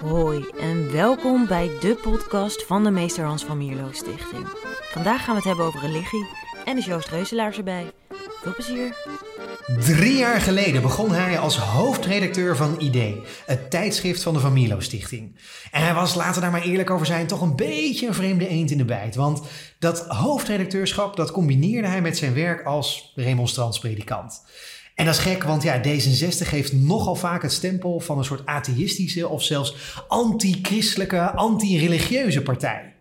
Hoi en welkom bij de podcast van de Meester Hans van Mierlo Stichting. Vandaag gaan we het hebben over religie en is Joost Reuselaars erbij. Veel plezier! Drie jaar geleden begon hij als hoofdredacteur van ID, het tijdschrift van de Van Mierlo Stichting. En hij was, laten we daar maar eerlijk over zijn, toch een beetje een vreemde eend in de bijt. Want dat hoofdredacteurschap, dat combineerde hij met zijn werk als remonstrantspredikant. En dat is gek, want ja, D66 heeft nogal vaak het stempel van een soort atheïstische of zelfs anti-christelijke, anti-religieuze partij.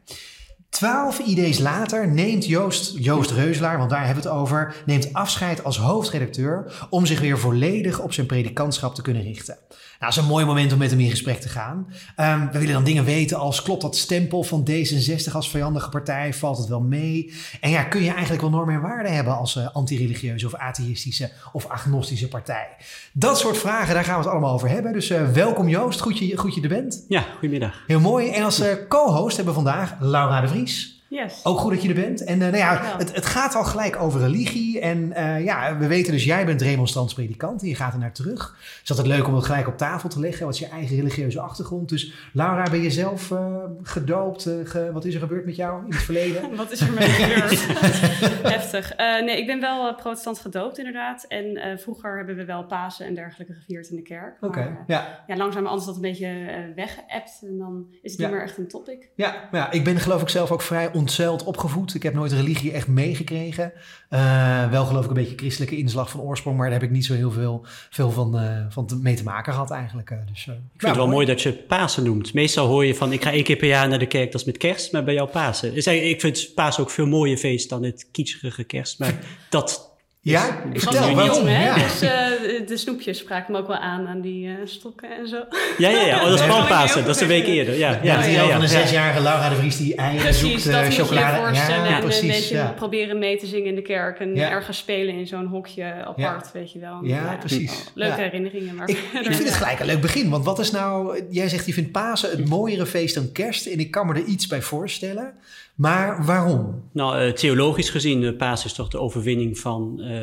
Twaalf idees later neemt Joost, Joost Reuselaar, want daar hebben we het over, neemt afscheid als hoofdredacteur om zich weer volledig op zijn predikantschap te kunnen richten. Nou, dat is een mooi moment om met hem in gesprek te gaan. Um, we willen dan dingen weten als klopt dat stempel van D66 als vijandige partij? Valt het wel mee? En ja, kun je eigenlijk wel normen en waarden hebben als uh, anti-religieuze of atheïstische of agnostische partij? Dat soort vragen, daar gaan we het allemaal over hebben. Dus uh, welkom Joost, goed je, goed je er bent. Ja, goedemiddag. Heel mooi. En als uh, co-host hebben we vandaag Laura de Vries. Yes. Ook goed dat je er bent. En uh, nou ja, het, het, gaat al gelijk over religie. En uh, ja, we weten dus, jij bent remonstrants predikant en je gaat er naar terug. Het is altijd leuk om het gelijk op tafel te leggen. Wat is je eigen religieuze achtergrond? Dus Laura, ben je zelf uh, gedoopt? Ge, wat is er gebeurd met jou in het verleden? wat is er met gebeurd? Heftig. nee, ik ben wel protestant gedoopt inderdaad. En vroeger hebben we wel Pasen en dergelijke gevierd in de kerk. Oké, okay, ja. ja. Langzaam is dat een beetje weggeëpt. En dan is het niet meer echt een topic. Ja, ja, ik ben geloof ik zelf ook vrij ontzeild opgevoed. Ik heb nooit religie echt meegekregen. Uh, wel geloof ik een beetje christelijke inslag van oorsprong, maar daar heb ik niet zo heel veel, veel van, uh, van te, mee te maken gehad eigenlijk. Uh, dus, ik vind het wel mooi dat je Pasen noemt. Meestal hoor je van, ik ga één keer per jaar naar de kerk, dat is met kerst, maar bij jou Pasen. Dus ik vind Pasen ook veel mooier feest dan het kietscherige kerst, maar dat... Ja, ik vertel waarom. Hè? Ja. Dus uh, de snoepjes spraken me ook wel aan aan die uh, stokken en zo. Ja, ja, ja. Oh, dat is gewoon Pasen. Dat is een week eerder. Ja, ja, ja, ja, ja van een zesjarige Laura de Vries die eieren precies, zoekt, uh, chocolade. Precies, dat ja, en precies, een beetje ja. proberen mee te zingen in de kerk en Ja. ergens spelen in zo'n hokje apart, weet je wel. Ja, precies. Leuke Ja. herinneringen. Maar Ik, ik vind het gelijk een leuk begin, want wat is nou... Jij zegt je vindt Pasen het mooiere feest dan kerst en ik kan me er iets bij voorstellen. Maar waarom? Nou, uh, theologisch gezien, uh, Paas is toch de overwinning van uh,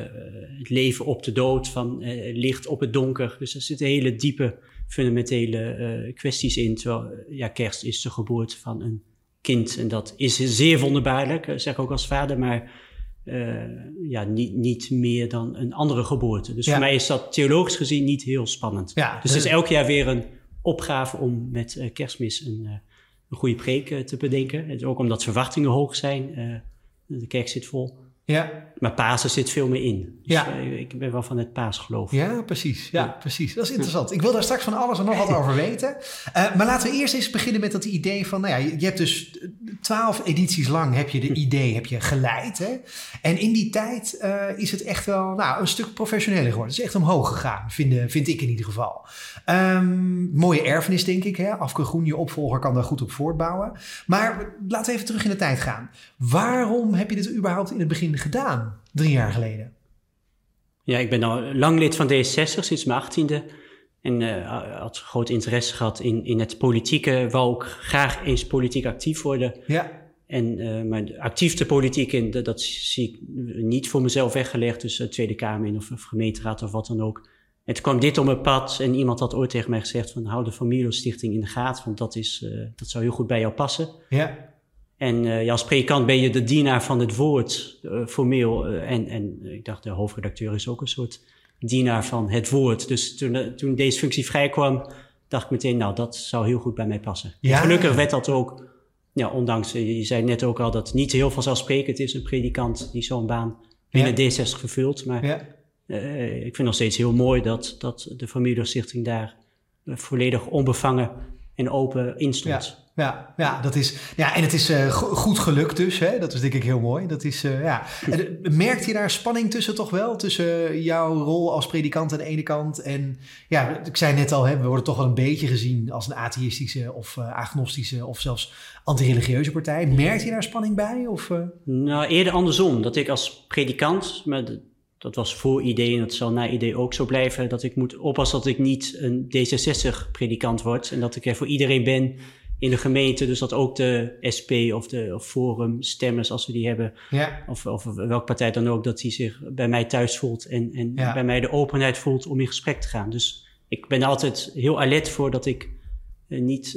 het leven op de dood, van licht op het donker. Dus er zitten hele diepe, fundamentele kwesties in. Terwijl, ja, kerst is de geboorte van een kind. En dat is zeer wonderbaarlijk, zeg ik ook als vader, maar ja, niet, niet meer dan een andere geboorte. Dus Ja. voor mij is dat theologisch gezien niet heel spannend. Ja, Dus het is elk jaar weer een opgave om met kerstmis een een goede preek uh, te bedenken. Het, ook omdat verwachtingen hoog zijn. Uh, de kerk zit vol. Ja, Maar Pasen zit veel meer in. Dus, Ja. uh, ik ben wel van het paasgeloof. ja precies. Ja, precies. Dat is interessant. Ik wil daar straks van alles en nog wat over weten. Uh, maar laten we eerst eens beginnen met dat idee van... Nou ja, je, je hebt dus twaalf edities lang heb je de idee heb je geleid. Hè? En in die tijd uh, is het echt wel nou, een stuk professioneler geworden. Het is echt omhoog gegaan, vind, vind ik in ieder geval. Um, mooie erfenis, denk ik. Hè? Afke Groen, je opvolger, kan daar goed op voortbouwen. Maar laten we even terug in de tijd gaan. Waarom heb je dit überhaupt in het begin gedaan, drie jaar geleden? Ja, ik ben al lang lid van D66 sinds mijn achttiende. En uh, had groot interesse gehad in, in het politieke. Wou ook graag eens politiek actief worden. Ja. En, uh, maar actief de politiek in, dat, dat, zie ik niet voor mezelf weggelegd. Dus uh, Tweede Kamer in of, of gemeenteraad of wat dan ook. En toen kwam dit op mijn pad en iemand had ooit tegen mij gezegd van hou de Familio Stichting in de gaten, want dat, is, uh, dat zou heel goed bij jou passen. Ja. En uh, ja, als predikant ben je de dienaar van het woord, uh, formeel. en, en ik dacht, de hoofdredacteur is ook een soort dienaar van het woord. Dus toen, toen deze functie vrijkwam, dacht ik meteen, nou, dat zou heel goed bij mij passen. Ja. Gelukkig werd dat ook, ja, ondanks, je zei net ook al dat het niet heel vanzelfsprekend is, een predikant die zo'n baan binnen Ja. D60 vervult. Maar Ja. ik vind nog steeds heel mooi dat, dat de Familie Stichting daar volledig onbevangen en open in stond. Ja, ja, dat is, ja, en het is go goed gelukt dus. Hè? Dat is denk ik heel mooi. Dat is, uh, ja. En, merkt je daar spanning tussen toch wel? Tussen jouw rol als predikant aan de ene kant en... Ja, ik zei net al, hè, we worden toch wel een beetje gezien als een atheïstische of agnostische of zelfs anti-religieuze partij. Merkt je daar spanning bij? Of, Nou, eerder andersom. Dat ik als predikant, maar dat was voor idee en dat zal na idee ook zo blijven, dat ik moet oppassen dat ik niet een D66-predikant word en dat ik er voor iedereen ben in de gemeente. Dus dat ook de SP of de of Forum stemmers, als we die hebben, ja. of, of welke partij dan ook, dat die zich bij mij thuis voelt en, en Ja. bij mij de openheid voelt om in gesprek te gaan. Dus ik ben altijd heel alert voor dat ik niet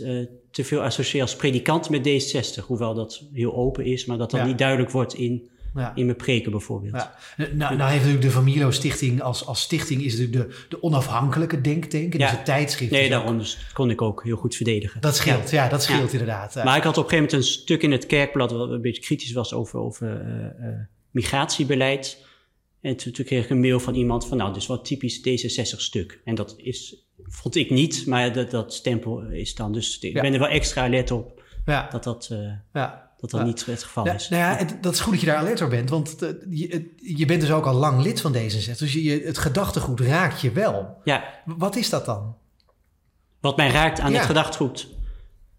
te veel associeer als predikant met D66. Hoewel dat heel open is, maar dat dat Ja. niet duidelijk wordt in, Ja. in mijn preken bijvoorbeeld. Ja. Nou, nou heeft natuurlijk de Familo Stichting als, als stichting is natuurlijk de, de onafhankelijke denktank. En Ja. dus het tijdschrift. Nee, daarom dus kon ik ook heel goed verdedigen. Dat scheelt, ja, dat scheelt inderdaad. Maar ik had op een gegeven moment een stuk in het kerkblad wat een beetje kritisch was over, over eh, eh, migratiebeleid. En toen, toen kreeg ik een mail van iemand van, nou, dit is wel typisch D66-stuk. En dat is, vond ik niet, maar dat, dat stempel is dan. Dus ik ben er wel extra alert op ja, dat dat, eh, ja. Dat, dat Ja. niet het geval is. nou ja, het- dat is goed dat je daar alert op bent, want je, je bent dus ook al lang lid van D66. Dus je, het gedachtegoed raakt je wel. Ja, Wat is dat dan? wat mij raakt aan Ja. het gedachtegoed.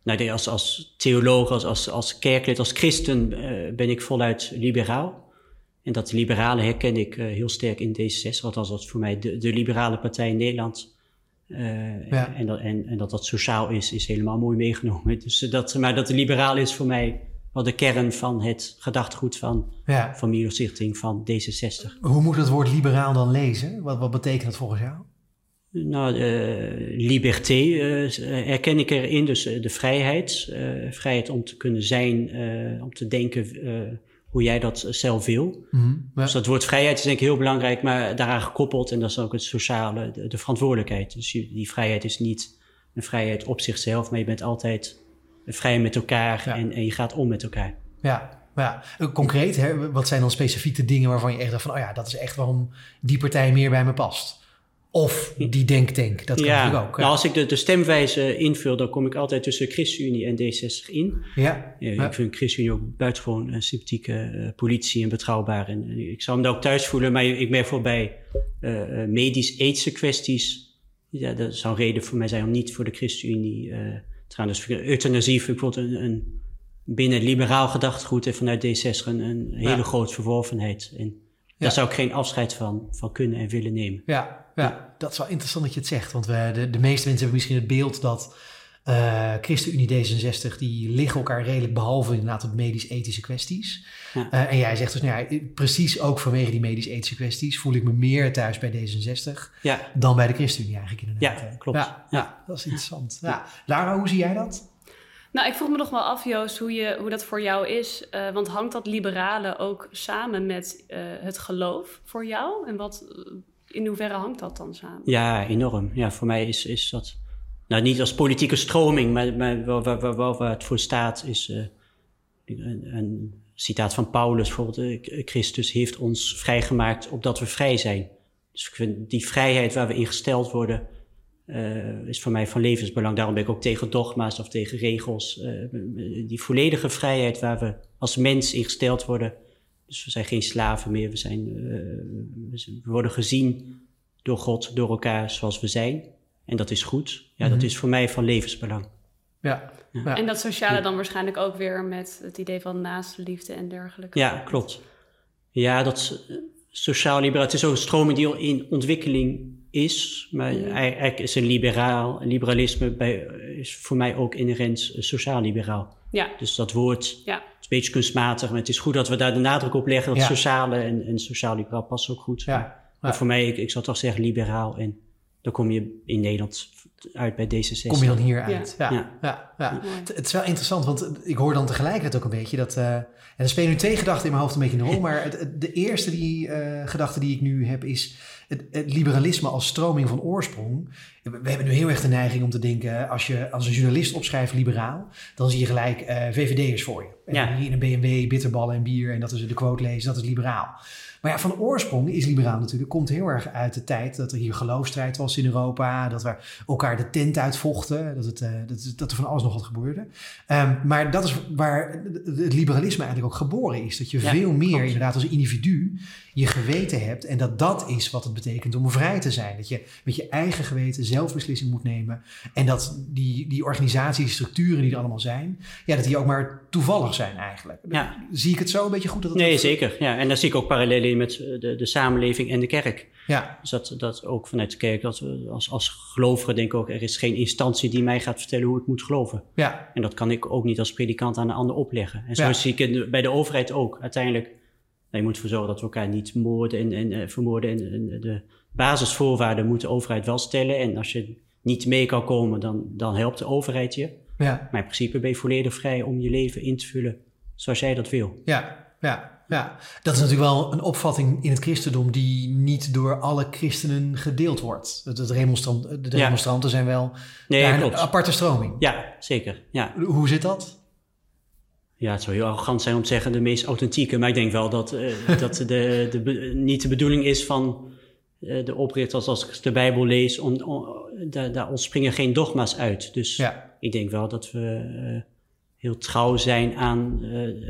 Nou, als, als theoloog, als, als, als kerklid, als christen eh, ben ik voluit liberaal. En dat liberale herken ik eh, heel sterk in D66, althans dat is voor mij de, de liberale partij in Nederland. Ja. en, dat, en, en dat dat sociaal is, is helemaal mooi meegenomen. Dus dat, maar dat de liberaal is voor mij wel de kern van het gedachtegoed van Ja. familiestichting van D66. Hoe moet het woord liberaal dan lezen? Wat, wat betekent dat volgens jou? Nou, eh, liberté eh, herken ik erin, dus eh, de vrijheid. eh, vrijheid om te kunnen zijn, eh, om te denken eh, hoe jij dat zelf wil. Mhm. Ja. Dus dat woord vrijheid is denk ik heel belangrijk, maar daaraan gekoppeld, en dat is ook het sociale, de, de verantwoordelijkheid. Dus je- die vrijheid is niet een vrijheid op zichzelf, maar je bent altijd vrij met elkaar Ja. en, en je gaat om met elkaar. Ja, ja. Eh, Concreet, hè, wat zijn dan specifiek de dingen waarvan je echt dacht van... oh ja, dat is echt waarom die partij meer bij me past? Of die denktank, dat kan ja, natuurlijk ook. nou, als ik de, de stemwijze invul, dan kom ik altijd tussen ChristenUnie en D60 in. ja, Ja. Ik vind ChristenUnie ook buitengewoon een sympathieke eh, politie en betrouwbaar. En, en ik zou hem daar ook thuis voelen, maar ik merk voor bij eh, eh, medisch-ethische kwesties. Ja, dat zou een reden voor mij zijn om niet voor de ChristenUnie eh, te gaan. Dus euthanasie bijvoorbeeld een, een binnen het liberaal gedachtegoed en vanuit D60 een, een hele Ja. grote verworvenheid. En Ja. daar zou ik geen afscheid van, van kunnen en willen nemen. Ja, ja, dat is wel interessant dat je het zegt. Want we, de, de meeste mensen hebben misschien het beeld dat eh ChristenUnie D66... die liggen elkaar redelijk behalve inderdaad op medisch-ethische kwesties. Ja. Eh, en jij zegt dus, nou ja, precies ook vanwege die medisch-ethische kwesties... voel ik me meer thuis bij D66 Ja, dan bij de ChristenUnie eigenlijk inderdaad. Ja, klopt. Ja, ja, dat is interessant. Ja. Lara, hoe zie jij dat? Nou, ik vroeg me nog wel af, Joost, hoe, je, hoe dat voor jou is. Eh, want hangt dat liberale ook samen met eh, het geloof voor jou? En wat, in hoeverre hangt dat dan samen? Ja, enorm. Ja, voor mij is, is dat. Nou, niet als politieke stroming, maar, maar waar het voor staat is. eh, een, een citaat van Paulus bijvoorbeeld. eh, Christus heeft ons vrijgemaakt opdat we vrij zijn. Dus ik vind die vrijheid waar we in gesteld worden. eh, is voor mij van levensbelang. Daarom ben ik ook tegen dogma's of tegen regels. Die volledige vrijheid waar we als mens in gesteld worden. Dus we zijn geen slaven meer. We zijn- we worden gezien door God, door elkaar zoals we zijn. En dat is goed. Ja, dat Mhm. is voor mij van levensbelang. Ja, ja. En dat sociale dan waarschijnlijk ook weer met het idee van naastenliefde en dergelijke. Ja, klopt. Ja, dat sociaal liberaal. Het is ook een stroming die al in ontwikkeling is. Maar Mhm. eigenlijk is een liberaal, liberalisme bij, is voor mij ook inherent eh, sociaal-liberaal. Ja, Dus dat woord ja. is een beetje kunstmatig. Maar het is goed dat we daar de nadruk op leggen. Dat Ja. sociale en, en sociaal-liberaal passen ook goed. Ja. Maar voor mij, ik, ik zou toch zeggen liberaal. En dan kom je in Nederland uit bij D66. Kom je dan hier uit? Ja, ja. Ja. Het, het is wel interessant, want ik hoor dan tegelijkertijd ook een beetje dat... eh, en er spelen nu twee gedachten in mijn hoofd een beetje een rol, maar het, het- de eerste die, eh, gedachte die ik nu heb is het, het liberalisme als stroming van oorsprong. We, hebben nu heel erg de neiging om te denken, als je als een journalist opschrijft liberaal, dan zie je gelijk eh, VVD'ers voor je. En Ja. in een BMW bitterballen en bier en dat is de quote lezen, dat is liberaal. Maar ja, van oorsprong is liberaal natuurlijk, komt heel erg uit de tijd dat er hier geloofstrijd was in Europa, dat we elkaar de tent uitvochten, dat, het, eh, dat, dat er van alles nog wat gebeurde. Ehm, maar dat is waar het liberalisme eigenlijk ook geboren is. Dat je Ja, veel meer klopt. inderdaad als individu je geweten hebt en dat dat is wat het betekent om vrij te zijn. Dat je met je eigen geweten zelfbeslissing moet nemen en dat die, die organisaties, die structuren die er allemaal zijn, ja, dat die ook maar toevallig zijn eigenlijk. Ja. Zie ik het zo een beetje goed? Dat het Nee, zeker. Ja. En daar zie ik ook parallellen in met eh, de, de samenleving en de kerk. Ja, Dus dat, dat ook vanuit de kerk, dat we als, als gelovigen denken ook, er is geen instantie die mij gaat vertellen hoe ik moet geloven. ja, En dat kan ik ook niet als predikant aan een ander opleggen. En zo Ja. zie ik het bij de overheid ook. Uiteindelijk, je moet ervoor zorgen dat we elkaar niet moorden en, en eh, vermoorden. En, en de basisvoorwaarden moet de overheid wel stellen. En als je niet mee kan komen, dan, dan helpt de overheid je. Ja, Maar in principe ben je volledig vrij om je leven in te vullen zoals jij dat wil. ja, ja, ja. Dat is natuurlijk wel een opvatting in het christendom die niet door alle christenen gedeeld wordt. De Ja. remonstranten zijn wel Nee, een aparte stroming. Ja, zeker. Ja. Hoe zit dat? Ja, het zou heel arrogant zijn om te zeggen de meest authentieke. Maar ik denk wel dat eh, dat de, de, niet de bedoeling is van eh, de oprichters als ik de Bijbel lees. Om, om- daar, daar ontspringen geen dogma's uit. Dus Ja, ik denk wel dat we eh, heel trouw zijn aan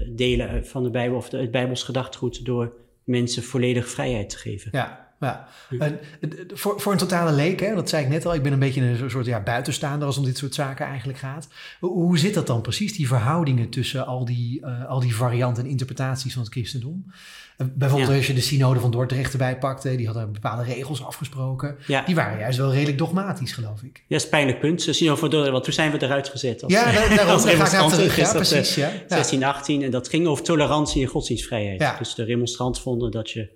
delen van de Bijbel of de, het Bijbels gedachtegoed door mensen volledig vrijheid te geven. ja. Ja. En, eh, voor, voor een totale leek, hè, dat zei ik net al, ik ben een beetje een soort ja, buitenstaander als het om dit soort zaken eigenlijk gaat. Hoe, zit dat dan precies, die verhoudingen tussen al die, eh, al die varianten en interpretaties van het christendom? Eh, bijvoorbeeld Ja. als je de synode van Dordrecht erbij pakte, die hadden bepaalde regels afgesproken. Ja, Die waren juist wel redelijk dogmatisch, geloof ik. ja, dat is een pijnlijk punt. Ze zien over door, want toen zijn we eruit gezet. Als, Ja, daar, daarom als ga ik naar remonstranten. terug. Ja, eh, precies. Ja. Ja. 16, 18 en dat ging over tolerantie en godsdienstvrijheid. Ja. Dus de remonstranten vonden dat je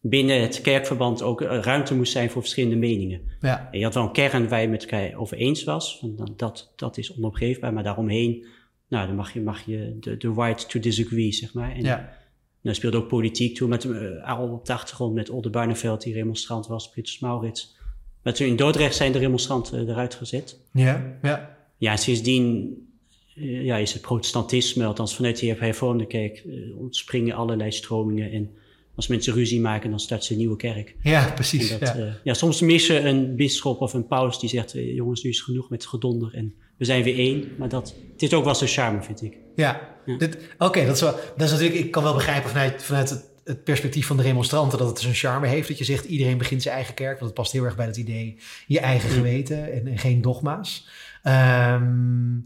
binnen het kerkverband ook eh, ruimte moest zijn voor verschillende meningen. Ja. En je had wel een kern waar je met elkaar over eens was, van dan- dat, dat is onopgeefbaar, maar daaromheen, nou, dan mag je, mag je de, de right to disagree, zeg maar. En Ja. dan speelde ook politiek toe, met, eh, al op de achtergrond met Olde Barneveld, die remonstrant was, Pieter Maurits. Maar toen in Dordrecht zijn de remonstranten eruit gezet. Ja. Ja. Ja, sindsdien eh, ja, is het protestantisme, althans vanuit de hervormde kerk, eh, ontspringen allerlei stromingen. En als mensen ruzie maken, dan starten ze een nieuwe kerk. Ja, precies. dat, Ja. ja. ja, soms missen een bisschop of een paus die zegt, eh, jongens, nu is het genoeg met gedonder en we zijn weer één. Maar dat, het is ook wel zijn charme, vind ik. Ja, Ja. Dit- oké, dat, is wel- dat is natuurlijk, ik kan wel begrijpen vanuit, vanuit het, het perspectief van de remonstranten dat het zijn charme heeft. Dat je zegt, iedereen begint zijn eigen kerk, want het past heel erg bij het idee je eigen geweten en, en geen dogma's. Ehm,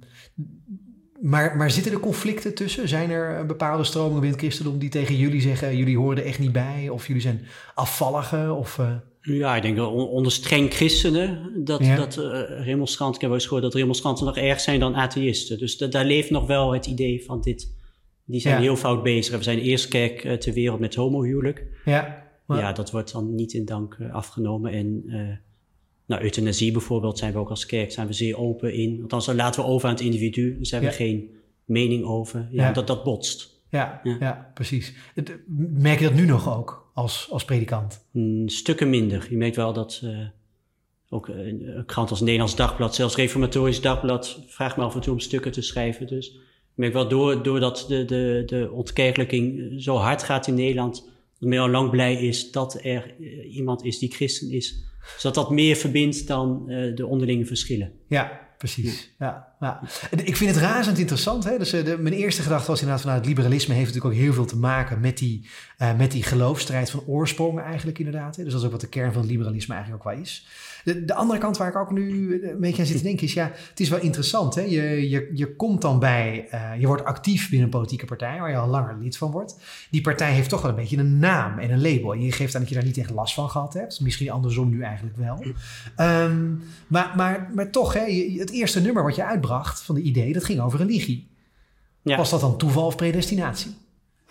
maar, maar zitten er conflicten tussen? Zijn er eh, bepaalde stromingen binnen het christendom die tegen jullie zeggen, jullie horen er echt niet bij? Of jullie zijn afvalligen? Of, eh, Ja, ik denk dat on- onder streng christenen, dat, Ja. dat eh, remonstranten, ik heb wel eens gehoord dat remonstranten nog erg zijn dan atheïsten. Dus da- daar leeft nog wel het idee van dit, die zijn Ja. heel fout bezig. We zijn de eerste kerk ter wereld met homohuwelijk. ja, maar- Ja, dat wordt dan niet in dank afgenomen. En nou, euthanasie bijvoorbeeld zijn we ook als kerk zijn we zeer open in. Althans, dan laten we over aan het individu. Dus hebben we Ja. geen mening over. Ja, Ja. Dat, dat botst. ja, ja. Ja. precies. Het- Merk je dat nu nog ook als, als predikant? Mm, stukken minder. Je merkt wel dat eh, ook eh, een krant als Nederlands Dagblad, zelfs Reformatorisch Dagblad, vraagt me af en toe om stukken te schrijven. Dus ik merk wel door, doordat de, de, de ontkerkelijking zo hard gaat in Nederland, dat men al lang blij is dat er eh, iemand is die christen is. Zodat dat meer verbindt dan eh, de onderlinge verschillen. Ja, precies. Ja. Ja, En Ik vind het razend interessant. Hè? Dus, eh, de, mijn eerste gedachte was inderdaad van nou, het liberalisme heeft natuurlijk ook heel veel te maken met die, eh, met die geloofstrijd van oorsprong eigenlijk inderdaad. Hè? Dus dat is ook wat de kern van het liberalisme eigenlijk ook wel is. De, de andere kant waar ik ook nu een beetje aan zit te denken is ja, het is wel interessant. Hè? Je, je, je komt dan bij, eh, je wordt actief binnen een politieke partij waar je al langer lid van wordt. Die partij heeft toch wel een beetje een naam en een label. En je geeft aan dat je daar niet echt last van gehad hebt. Misschien andersom nu eigenlijk wel. Ehm, maar, maar, maar toch, hè, het eerste nummer wat je uitbracht van de idee, dat ging over religie. Ja. Was dat dan toeval of predestinatie?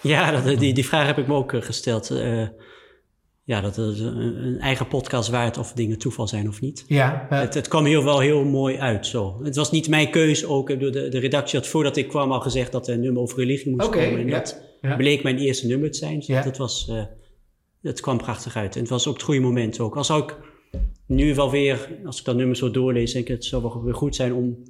Ja, dat, die, die vraag heb ik me ook eh, gesteld. Eh, ja, dat is een, eigen podcast waard of dingen toeval zijn of niet. Ja, eh, Het, het kwam heel wel heel mooi uit zo. Het was niet mijn keus ook. Ik De, de redactie had voordat ik kwam al gezegd dat er een nummer over religie moest komen. En ja, dat ja. bleek mijn eerste nummer te zijn. Dus Ja. dat was, eh, het kwam prachtig uit. En het was op het goede moment ook. Als ook nu wel weer, als ik dat nummer zo doorlees, denk ik het zou wel weer goed zijn om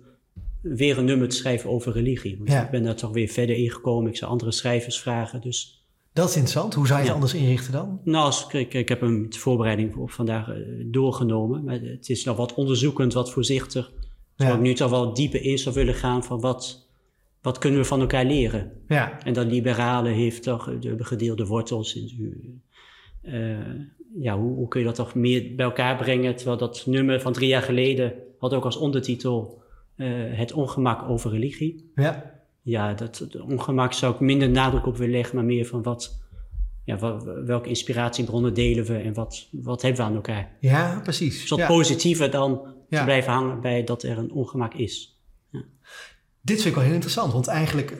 weer een nummer te schrijven over religie. Want Ja. ik ben daar toch weer verder in gekomen. Ik zou andere schrijvers vragen. Dus dat is interessant. Hoe zou je het Ja. anders inrichten dan? nou, als, ik, ik heb hem de voorbereiding op vandaag eh, doorgenomen. Maar het is nog wat onderzoekend, wat voorzichtig. Zou Ja. ik nu toch wel dieper in zou willen gaan van wat, wat kunnen we van elkaar leren. Ja, En dat liberale heeft toch de gedeelde wortels. in eh, ja, hoe, hoe kun je dat toch meer bij elkaar brengen? Terwijl dat nummer van drie jaar geleden had ook als ondertitel eh, het ongemak over religie. ja, Ja, dat ongemak zou ik minder nadruk op willen leggen, maar meer van wat, ja, welke inspiratiebronnen delen we en wat, wat hebben we aan elkaar. ja, precies. Dus wat Ja. positiever dan Ja. te blijven hangen bij dat er een ongemak is. Dit vind ik wel heel interessant, want eigenlijk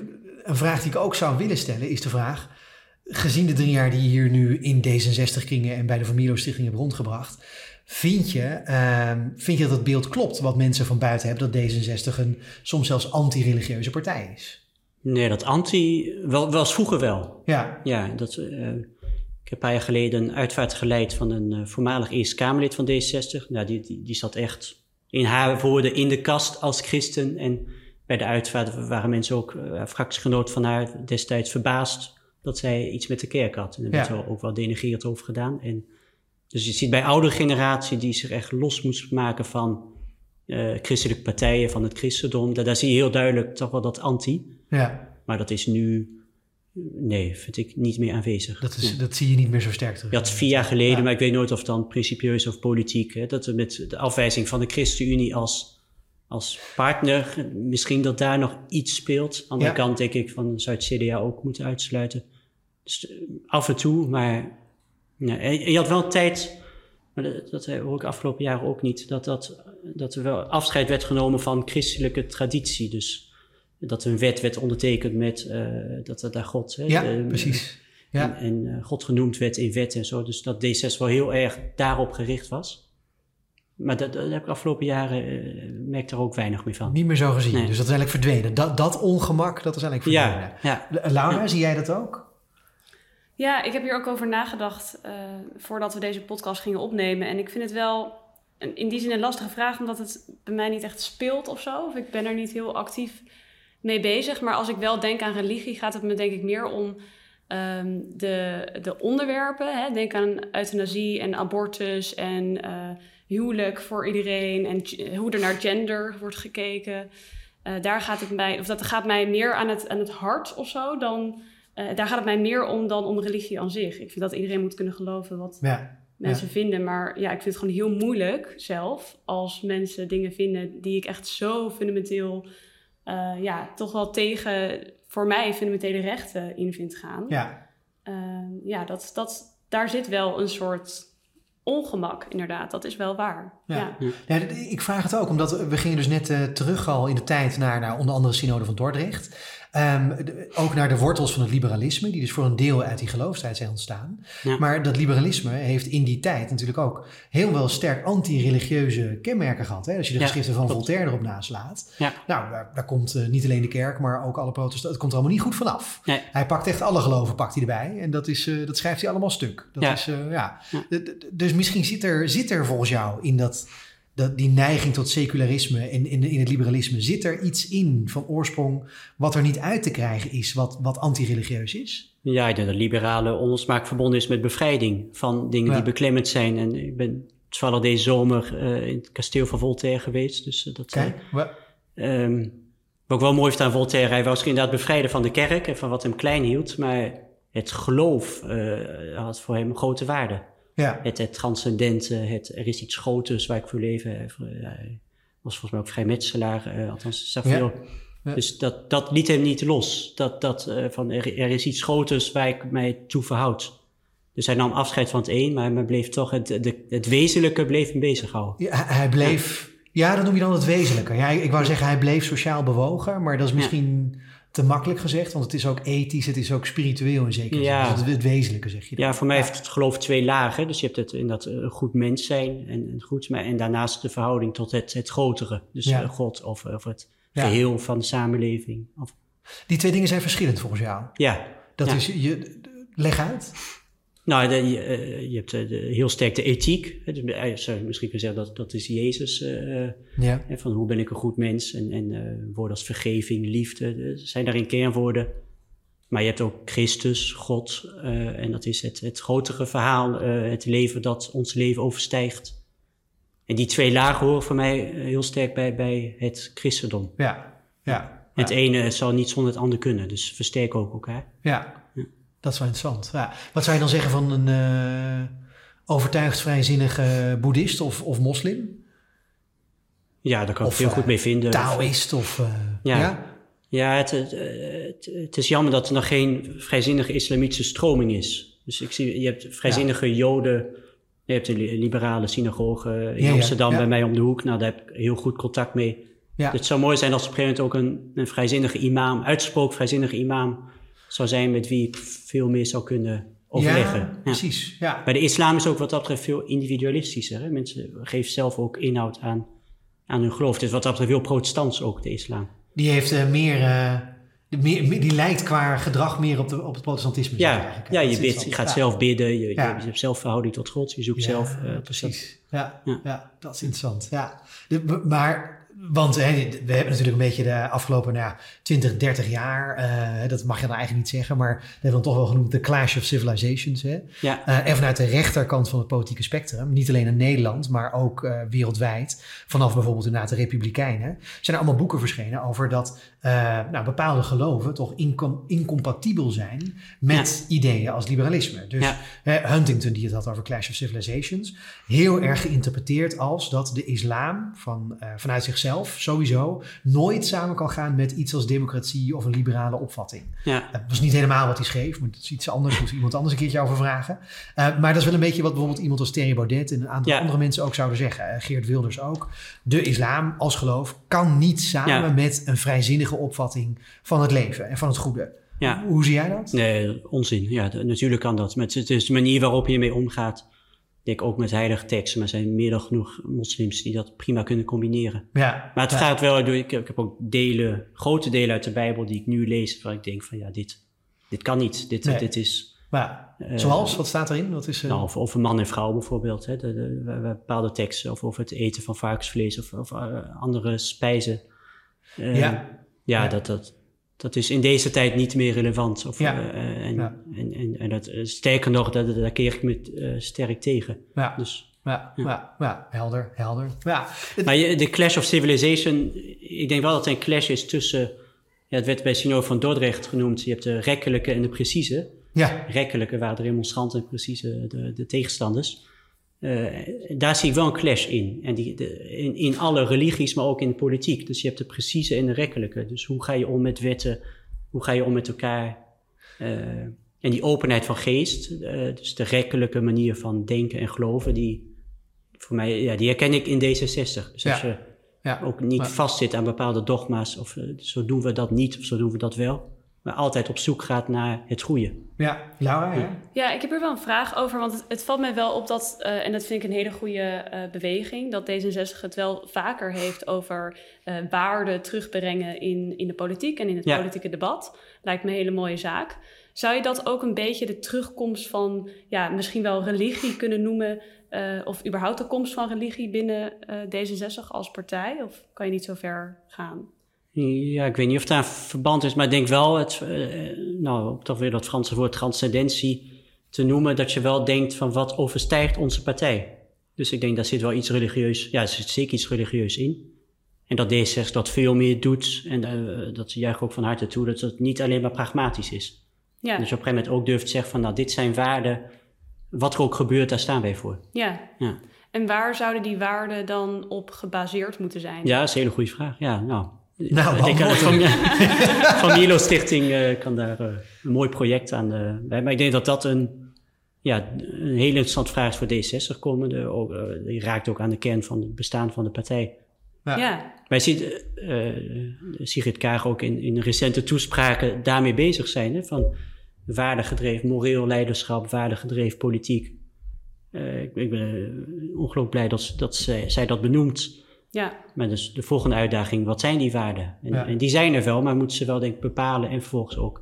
een vraag die ik ook zou willen stellen is de vraag, gezien de drie jaar die je hier nu in D66-kringen en bij de Familio Stichting hebt rondgebracht, Vind je, ehm, vind je dat het beeld klopt wat mensen van buiten hebben dat D66 een soms zelfs anti-religieuze partij is? Nee, dat anti, wel, was vroeger wel. Ja, Ja, dat, eh, ik heb een paar jaar geleden een uitvaart geleid van een eh, voormalig Eerste Kamerlid van D66. Nou, die, die, die zat echt in haar woorden in de kast als christen. En bij de uitvaart waren mensen ook, uh, fractiegenoot van haar, destijds verbaasd dat zij iets met de kerk had. En daar werd Ja. wel ook wel denigrerend over gedaan. En, dus je ziet bij oudere generatie die zich echt los moest maken van eh, christelijke partijen, van het christendom. Daar, daar zie je heel duidelijk toch wel dat anti. ja Maar dat is nu, nee, vind ik niet meer aanwezig. dat, is, dat zie je niet meer zo sterk terug. Had vier jaar geleden, Ja. maar ik weet nooit of dan principieus of politiek, hè, dat we met de afwijzing van de ChristenUnie als, als partner, misschien dat daar nog iets speelt. Aan de andere Ja. kant denk ik van zou het CDA ook moeten uitsluiten. Dus eh, af en toe, maar en je had wel een tijd, maar dat, dat hoor ik afgelopen jaren ook niet, dat, dat, dat er wel afscheid werd genomen van christelijke traditie. Dus dat een wet werd ondertekend met eh, dat er daar God... hè, Ja, de- precies. Ja. en, en eh, God genoemd werd in wet en zo. Dus dat D6 wel heel erg daarop gericht was. Maar dat, dat heb ik afgelopen jaren, eh merk er ook weinig meer van. Niet meer zo gezien. Nee. Dus dat is eigenlijk verdwenen. Dat, dat ongemak, dat is eigenlijk verdwenen. Ja, ja. Laura, zie jij dat ook? Ja, ik heb hier ook over nagedacht eh, voordat we deze podcast gingen opnemen. En ik vind het wel een- in die zin een lastige vraag, omdat het bij mij niet echt speelt of zo. Of ik ben er niet heel actief mee bezig. Maar als ik wel denk aan religie, gaat het me denk ik meer om ehm, de, de onderwerpen. Hè? Denk aan euthanasie en abortus en eh, huwelijk voor iedereen. En hoe er naar gender wordt gekeken. Eh, daar gaat het mij, of dat gaat mij meer aan het, aan het hart of zo dan. Eh, daar gaat het mij meer om dan om religie aan zich. Ik vind dat iedereen moet kunnen geloven wat Ja. mensen vinden. Maar ja, ik vind het gewoon heel moeilijk zelf als mensen dingen vinden die ik echt zo fundamenteel, eh, ja, toch wel tegen voor mij fundamentele rechten in vind gaan. Ja. Eh, ja dat, dat, daar zit wel een soort ongemak, inderdaad. Dat is wel waar. Ja. Ja. Ik vraag het ook, omdat we gingen dus net eh, terug al in de tijd naar, naar onder andere Synode van Dordrecht. Ehm, ook naar de wortels van het liberalisme, die dus voor een deel uit die geloofstijd zijn ontstaan. Ja. Maar dat liberalisme heeft in die tijd natuurlijk ook heel wel sterk anti-religieuze kenmerken gehad. Hè? Als je de Ja, geschriften van klopt. Voltaire erop naslaat. Ja. Nou, daar, daar komt eh, niet alleen de kerk, maar ook alle protestanten. Het komt er allemaal niet goed vanaf. Nee. Hij pakt echt alle geloven pakt hij erbij. En dat, is, eh, dat schrijft hij allemaal stuk. Dat is, eh, ja. Dus misschien zit er, zit er volgens jou in dat, dat, die neiging tot secularisme en in, in het liberalisme, zit er iets in van oorsprong wat er niet uit te krijgen is, wat, wat anti-religieus is? Ja, ik denk dat liberale onlosmaak verbonden is met bevrijding van dingen Ja. die beklemmend zijn. En ik ben toevallig deze zomer eh, in het kasteel van Voltaire geweest. Dus eh, dat, Kijk, Ehm, wat ik wel mooi vind aan Voltaire, hij zich inderdaad bevrijden van de kerk en van wat hem klein hield, maar het geloof had voor hem grote waarde. Ja, Het, het transcendente, het, er is iets groters waar ik voor leef. Hij, hij was volgens mij ook vrijmetselaar, eh althans, zag Ja. veel. Ja. Dus dat, dat liet hem niet los. Dat, dat, eh, van er, er is iets groters waar ik mij toe verhoud. Dus hij nam afscheid van het een, maar hij bleef toch, het, de, het wezenlijke bleef hem bezighouden. Ja, hij- bleef, ja, dat noem je dan het wezenlijke. Ja, ik ik wou zeggen, hij bleef sociaal bewogen, maar dat is misschien te makkelijk gezegd, want het is ook ethisch, het is ook spiritueel in zekere Ja. zin. Dus het, het wezenlijke zeg je dan. Ja, voor mij heeft het geloof twee lagen. Dus je hebt het in dat eh, goed mens zijn en, en goed, maar, en daarnaast de verhouding tot het, het grotere. Dus Ja. eh, God of, of het geheel van de samenleving. Of, Die twee dingen zijn verschillend volgens jou. ja, Dat is, je, leg uit. Nou, de, je, eh, je hebt eh, de, heel sterk de ethiek. Dus, eh, zou je misschien kunnen zeggen dat dat is Jezus. eh, Ja. van hoe ben ik een goed mens? En, en woorden als vergeving, liefde, zijn daarin kernwoorden. Maar je hebt ook Christus, God. en dat is het, het grotere verhaal. het leven dat ons leven overstijgt. En die twee lagen horen voor mij heel sterk bij, bij het christendom. Ja. Ja. Het ja. ene zal niet zonder het andere kunnen. Dus versterken ook elkaar. Ja. Dat is wel interessant. Ja. Wat zou je dan zeggen van een eh, overtuigd vrijzinnige boeddhist of, of moslim? Ja, daar kan ik veel eh, goed mee vinden. Taoïst of... eh, ja. Ja. Ja, het, het, het, het is jammer dat er nog geen vrijzinnige islamitische stroming is. Dus ik zie, je hebt vrijzinnige joden, je hebt een li- liberale synagoge in Ja, Amsterdam bij mij om de hoek. Nou, daar heb ik heel goed contact mee. Het zou mooi zijn als op een gegeven moment ook een, een vrijzinnige imam, uitgesproken vrijzinnige imam, zou zijn met wie ik veel meer zou kunnen overleggen. Ja, precies. Ja. Bij de islam is ook wat dat betreft veel individualistischer. Hè? Mensen geven zelf ook inhoud aan, aan hun geloof. Is wat dat betreft heel protestants ook, de islam. Die heeft uh, meer, uh, meer, die lijkt qua gedrag meer op, de, op het protestantisme. Ja, ja je, bidt, je gaat ja. zelf bidden, je, je, je, hebt zelf verhouding tot God, je zoekt zelf. Uh, precies. Dat, ja, ja. dat is interessant. Ja. De, maar want hè, we hebben natuurlijk een beetje de afgelopen nou ja, 20, 30 jaar, uh, dat mag je dan eigenlijk niet zeggen, maar dat hebben we dan toch wel genoemd de Clash of Civilizations. Hè? Ja. Uh, en vanuit de rechterkant van het politieke spectrum, niet alleen in Nederland, maar ook uh, wereldwijd, vanaf bijvoorbeeld inderdaad de Republikeinen, zijn er allemaal boeken verschenen over dat nou, bepaalde geloven toch incom incompatibel zijn met ja. ideeën als liberalisme. Dus ja. Huntington, die het had over Clash of Civilizations, heel erg geïnterpreteerd als dat de islam van, vanuit zichzelf zelf sowieso nooit samen kan gaan met iets als democratie of een liberale opvatting. Ja. Dat was niet helemaal wat hij schreef, maar dat is iets anders. Moet iemand anders een keertje over vragen. Uh, maar dat is wel een beetje wat bijvoorbeeld iemand als Thierry Baudet en een aantal andere mensen ook zouden zeggen. Geert Wilders ook. De islam als geloof kan niet samen met een vrijzinnige opvatting van het leven en van het goede. Ja. Hoe zie jij dat? Nee, onzin. Ja, natuurlijk kan dat. Maar het is- de manier waarop je mee omgaat. Ik denk ook met heilige teksten, maar er zijn meer dan genoeg moslims die dat prima kunnen combineren. Ja. Maar het ja. gaat wel door. Ik heb, ik heb ook delen, grote delen uit de Bijbel die ik nu lees, waar ik denk van ja, dit, dit kan niet. Dit, Nee. dit is. Maar, eh, zoals, wat staat erin? Wat is, eh, Nou, een man en vrouw bijvoorbeeld. Hè, de, de- bepaalde teksten. Of over het eten van varkensvlees of, of eh, andere spijzen. Ja. Ja. Dat, dat, dat is in deze tijd niet meer relevant. Of, Ja. eh, en, Ja. en, en, en dat, eh, sterker nog, daar, daar keer ik me eh, sterk tegen. ja. Dus, Ja, ja. Ja, helder, helder. Ja, maar je, de Clash of Civilization, ik denk wel dat het een clash is tussen... Ja, het werd bij Synode van Dordrecht genoemd. Je hebt de rekkelijke en de precieze. ja, rekkelijke waren de demonstranten en precieze de, de tegenstanders. Eh, daar zie ik wel een clash in. En die, de, in. In alle religies, maar ook in de politiek. Dus je hebt de precieze en de rekkelijke. Dus hoe ga je om met wetten? Hoe ga je om met elkaar? Eh, en die openheid van geest, eh, dus de rekkelijke manier van denken en geloven, die voor mij, ja, die herken ik in D66. Dus als je ja. ook niet Maar- vastzit aan bepaalde dogma's, of zo doen we dat niet, of zo doen we dat wel, maar altijd op zoek gaat naar het goede. ja. Laura, ja? Ja, ik heb er wel een vraag over, want het, het valt mij wel op dat, eh, en dat vind ik een hele goede eh, beweging, dat D66 het wel vaker heeft over eh waarden terugbrengen in, in de politiek en in het Ja. politieke debat. Lijkt me een hele mooie zaak. Zou je dat ook een beetje de terugkomst van, ja, misschien wel religie kunnen noemen, eh, of überhaupt de komst van religie binnen eh, D66 als partij? Of kan je niet zo ver gaan? Ja, ik weet niet of daar een verband is, maar ik denk wel, het, eh, nou, om toch weer dat Franse woord transcendentie te noemen, dat je wel denkt van wat overstijgt onze partij. Dus ik denk, daar zit wel iets religieus, ja, er zit zeker iets religieus in. En dat D66 dat veel meer doet, en eh, dat juich ik ook van harte toe, dat het niet alleen maar pragmatisch is. Ja, Dus op een gegeven moment ook durft te zeggen van, nou, dit zijn waarden, wat er ook gebeurt, daar staan wij voor. ja. Ja, En waar zouden die waarden dan op gebaseerd moeten zijn? ja dat is een hele goede vraag. Ja, nou, Nou, ik denk beantwoord van, van Milo Stichting eh, kan daar eh, een mooi project aan eh, bij. Maar ik denk dat dat een, ja, een hele interessante vraag is voor D66 komende. Ook, die raakt ook aan de kern van het bestaan van de partij. Ja. Ja, Wij zien Sigrid Kaag ook in, in recente toespraken daarmee bezig zijn. Hè, van waardegedreven moreel leiderschap, waardegedreven politiek. Eh, ik, ik ben ongelooflijk blij dat, dat zij, zij dat benoemt. Ja, Maar dus de volgende uitdaging, wat zijn die waarden? En, Ja. en die zijn er wel, maar moeten ze wel denk ik bepalen en vervolgens ook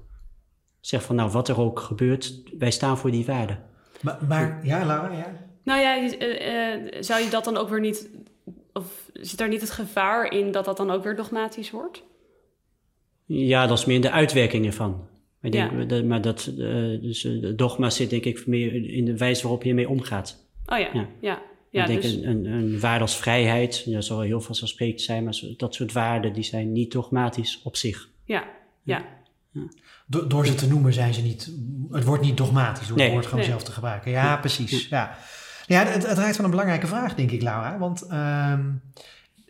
zeggen van nou, wat er ook gebeurt, wij staan voor die waarden. Maar, maar ja, Laura, ja. Nou ja, je- eh, eh, zou je dat dan ook weer niet... Of zit daar niet het gevaar in dat dat dan ook weer dogmatisch wordt? Ja, dat is meer de uitwerking ervan. Maar, ik denk, Ja. dat, maar dat, eh, dus de dogma zit denk ik meer in de wijze waarop je mee omgaat. Oh ja, ja. Ja. Ja. ik denk dus, een, een, een waarde als vrijheid, dat zal heel vanzelfsprekend zijn, maar dat soort waarden die zijn niet dogmatisch op zich. ja, ja, Do- door ze te noemen zijn ze niet... Het wordt niet dogmatisch door Nee. het woord gewoon Nee. zelf te gebruiken. Ja, precies. Ja, ja het, het raakt van een belangrijke vraag, denk ik, Laura. Want ehm,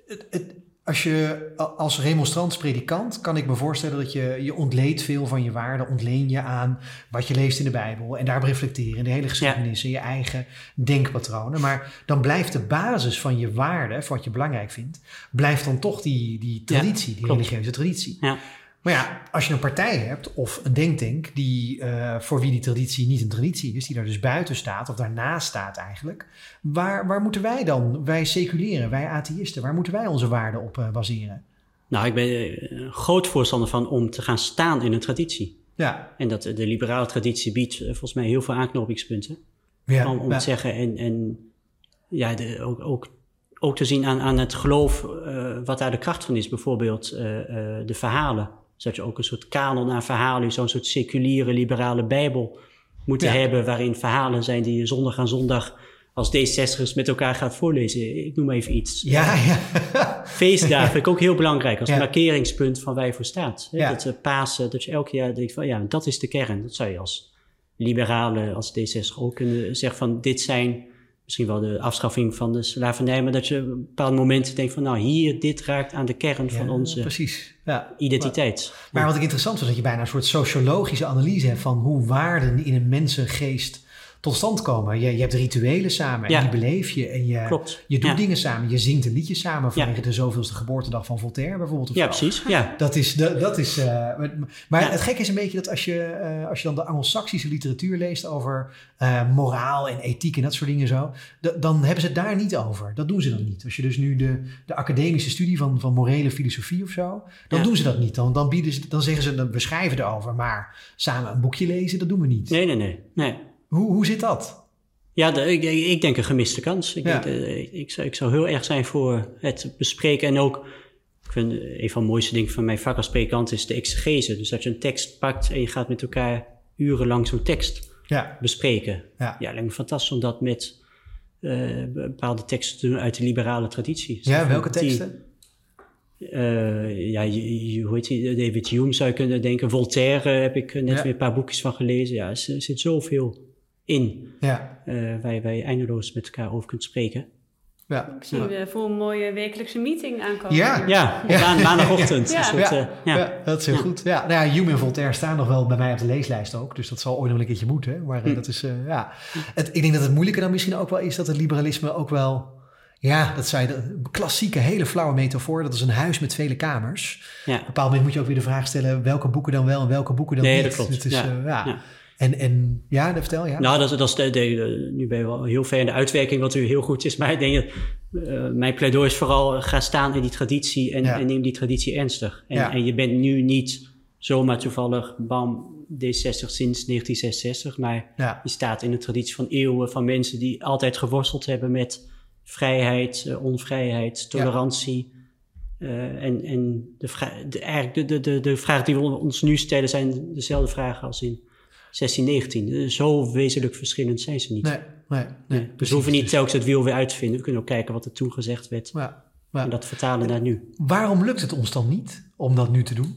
het, het, als je als remonstrants predikant... kan ik me voorstellen dat je, je ontleedt veel van je waarden... ontleen je aan wat je leest in de Bijbel... en daarop reflecteren in de hele geschiedenis... en je eigen denkpatronen. Maar dan blijft de basis van je waarden... van wat je belangrijk vindt... blijft dan toch die, die traditie, die religieuze traditie. Ja. Maar ja, als je een partij hebt of een denktank die, uh, voor wie die traditie niet een traditie is, die daar dus buiten staat of daarnaast staat eigenlijk, waar, waar moeten wij dan, wij seculeren, wij atheïsten, waar moeten wij onze waarden op uh, baseren? Nou, ik ben een groot voorstander van om te gaan staan in een traditie. Ja. En dat de liberale traditie biedt volgens mij heel veel aanknopingspunten. Ja, om, om ja. te zeggen, en, en ja, de, ook, ook ook te zien aan, aan het geloof uh, wat daar de kracht van is. Bijvoorbeeld uh, uh, de verhalen. Zodat je ook een soort kanon aan verhalen, zo'n soort seculiere liberale bijbel moeten ja. hebben. Waarin verhalen zijn die je zondag aan zondag als D60'ers met elkaar gaat voorlezen. Ik noem even iets. Ja, ja. Feestdagen vind ik ook heel belangrijk als ja. markeringspunt van waar je voor staat. Ja. Dat uh, Pasen, dat je elke jaar denkt van ja, dat is de kern. Dat zou je als liberale, als D60 ook kunnen zeggen van dit zijn misschien wel de afschaffing van de slavernij, maar dat je op een bepaald moment denkt van nou hier, dit raakt aan de kern ja, van onze precies. Ja. identiteit. Maar, maar, wat ik interessant was, dat je bijna een soort sociologische analyse hebt van hoe waarden in een mensengeest tot stand komen. Je, je hebt rituelen samen en Ja. die beleef je. En je, Klopt. je doet Ja. dingen samen. Je zingt een liedje samen Ja. vanwege de zoveelste geboortedag van Voltaire bijvoorbeeld. Of Ja, precies. Ja. Dat is, dat, dat is eh, maar Ja. het gekke is een beetje dat als je, eh, als je dan de Anglo-Saxische literatuur leest over eh, moraal en ethiek en dat soort dingen zo, da- dan hebben ze het daar niet over. Dat doen ze dan niet. Als je dus nu de, de academische studie van, van morele filosofie of zo, dan Ja. doen ze dat niet. Dan, dan, bieden ze, dan zeggen ze, dan, we schrijven erover, maar samen een boekje lezen, dat doen we niet. Nee, nee, nee. nee. Hoe, hoe zit dat? Ja, de- ik, denk een gemiste kans. Ik, Ja. denk, eh, ik, zou, ik zou heel erg zijn voor het bespreken. En ook, ik vind eh, een van de mooiste dingen van mijn vak als predikant is de exegese. Dus dat je een tekst pakt en je gaat met elkaar urenlang zo'n tekst Ja, bespreken. ja. Ja, lijkt me fantastisch om dat met eh, bepaalde teksten te doen uit de liberale traditie. Ja welke die- teksten? ja, je- je- hoe heet die? David Hume zou je kunnen denken. Voltaire heb ik net Ja. weer een paar boekjes van gelezen. Ja, er zit zoveel in Ja, eh, waar, je, waar je eindeloos met elkaar over kunt spreken. ja. Ik zie we voor een mooie wekelijkse meeting aankomen. Ja. Ja, Ja. maan- maandagochtend. Ja. Soort, Ja, eh, ja. ja. dat is heel goed. Ja, nou ja, Hume en Voltaire staan nog wel bij mij op de leeslijst ook. Dus dat zal ooit nog wel een keertje moeten. hè. Maar eh, Hm. dat is, eh, ja. Het, ik denk dat het moeilijke dan misschien ook wel is dat het liberalisme ook wel... Ja, dat zei de klassieke, hele flauwe metafoor. Dat is een huis met vele kamers. Ja. Op een bepaald moment moet je ook weer de vraag stellen... welke boeken dan wel en welke boeken dan Nee, niet. dat klopt. Het is, Ja, eh, ja. En, en ja, dat vertel ja. Nou, dat, is- dat is de, de- de- nu ben je wel heel ver in de uitwerking, wat u heel goed is. Maar ik denk, eh, mijn pleidooi is vooral, ga staan in die traditie en, Ja. en neem die traditie ernstig. En, Ja. en je bent nu niet zomaar toevallig, bam, D60 sinds 1966, maar ja. je staat in de traditie van eeuwen van mensen die altijd geworsteld hebben met vrijheid, eh, onvrijheid, tolerantie. Eh, en en de, vra- de, eigenlijk de, de, de, de vragen die we ons nu stellen zijn dezelfde vragen als in 1619. Eh, Zo wezenlijk verschillend zijn ze niet. Nee, nee, nee. dus we hoeven niet telkens het wiel weer uit te vinden. We kunnen ook kijken wat er toen gezegd werd Ja, ja. en dat vertalen naar nu. Waarom lukt het ons dan niet om dat nu te doen?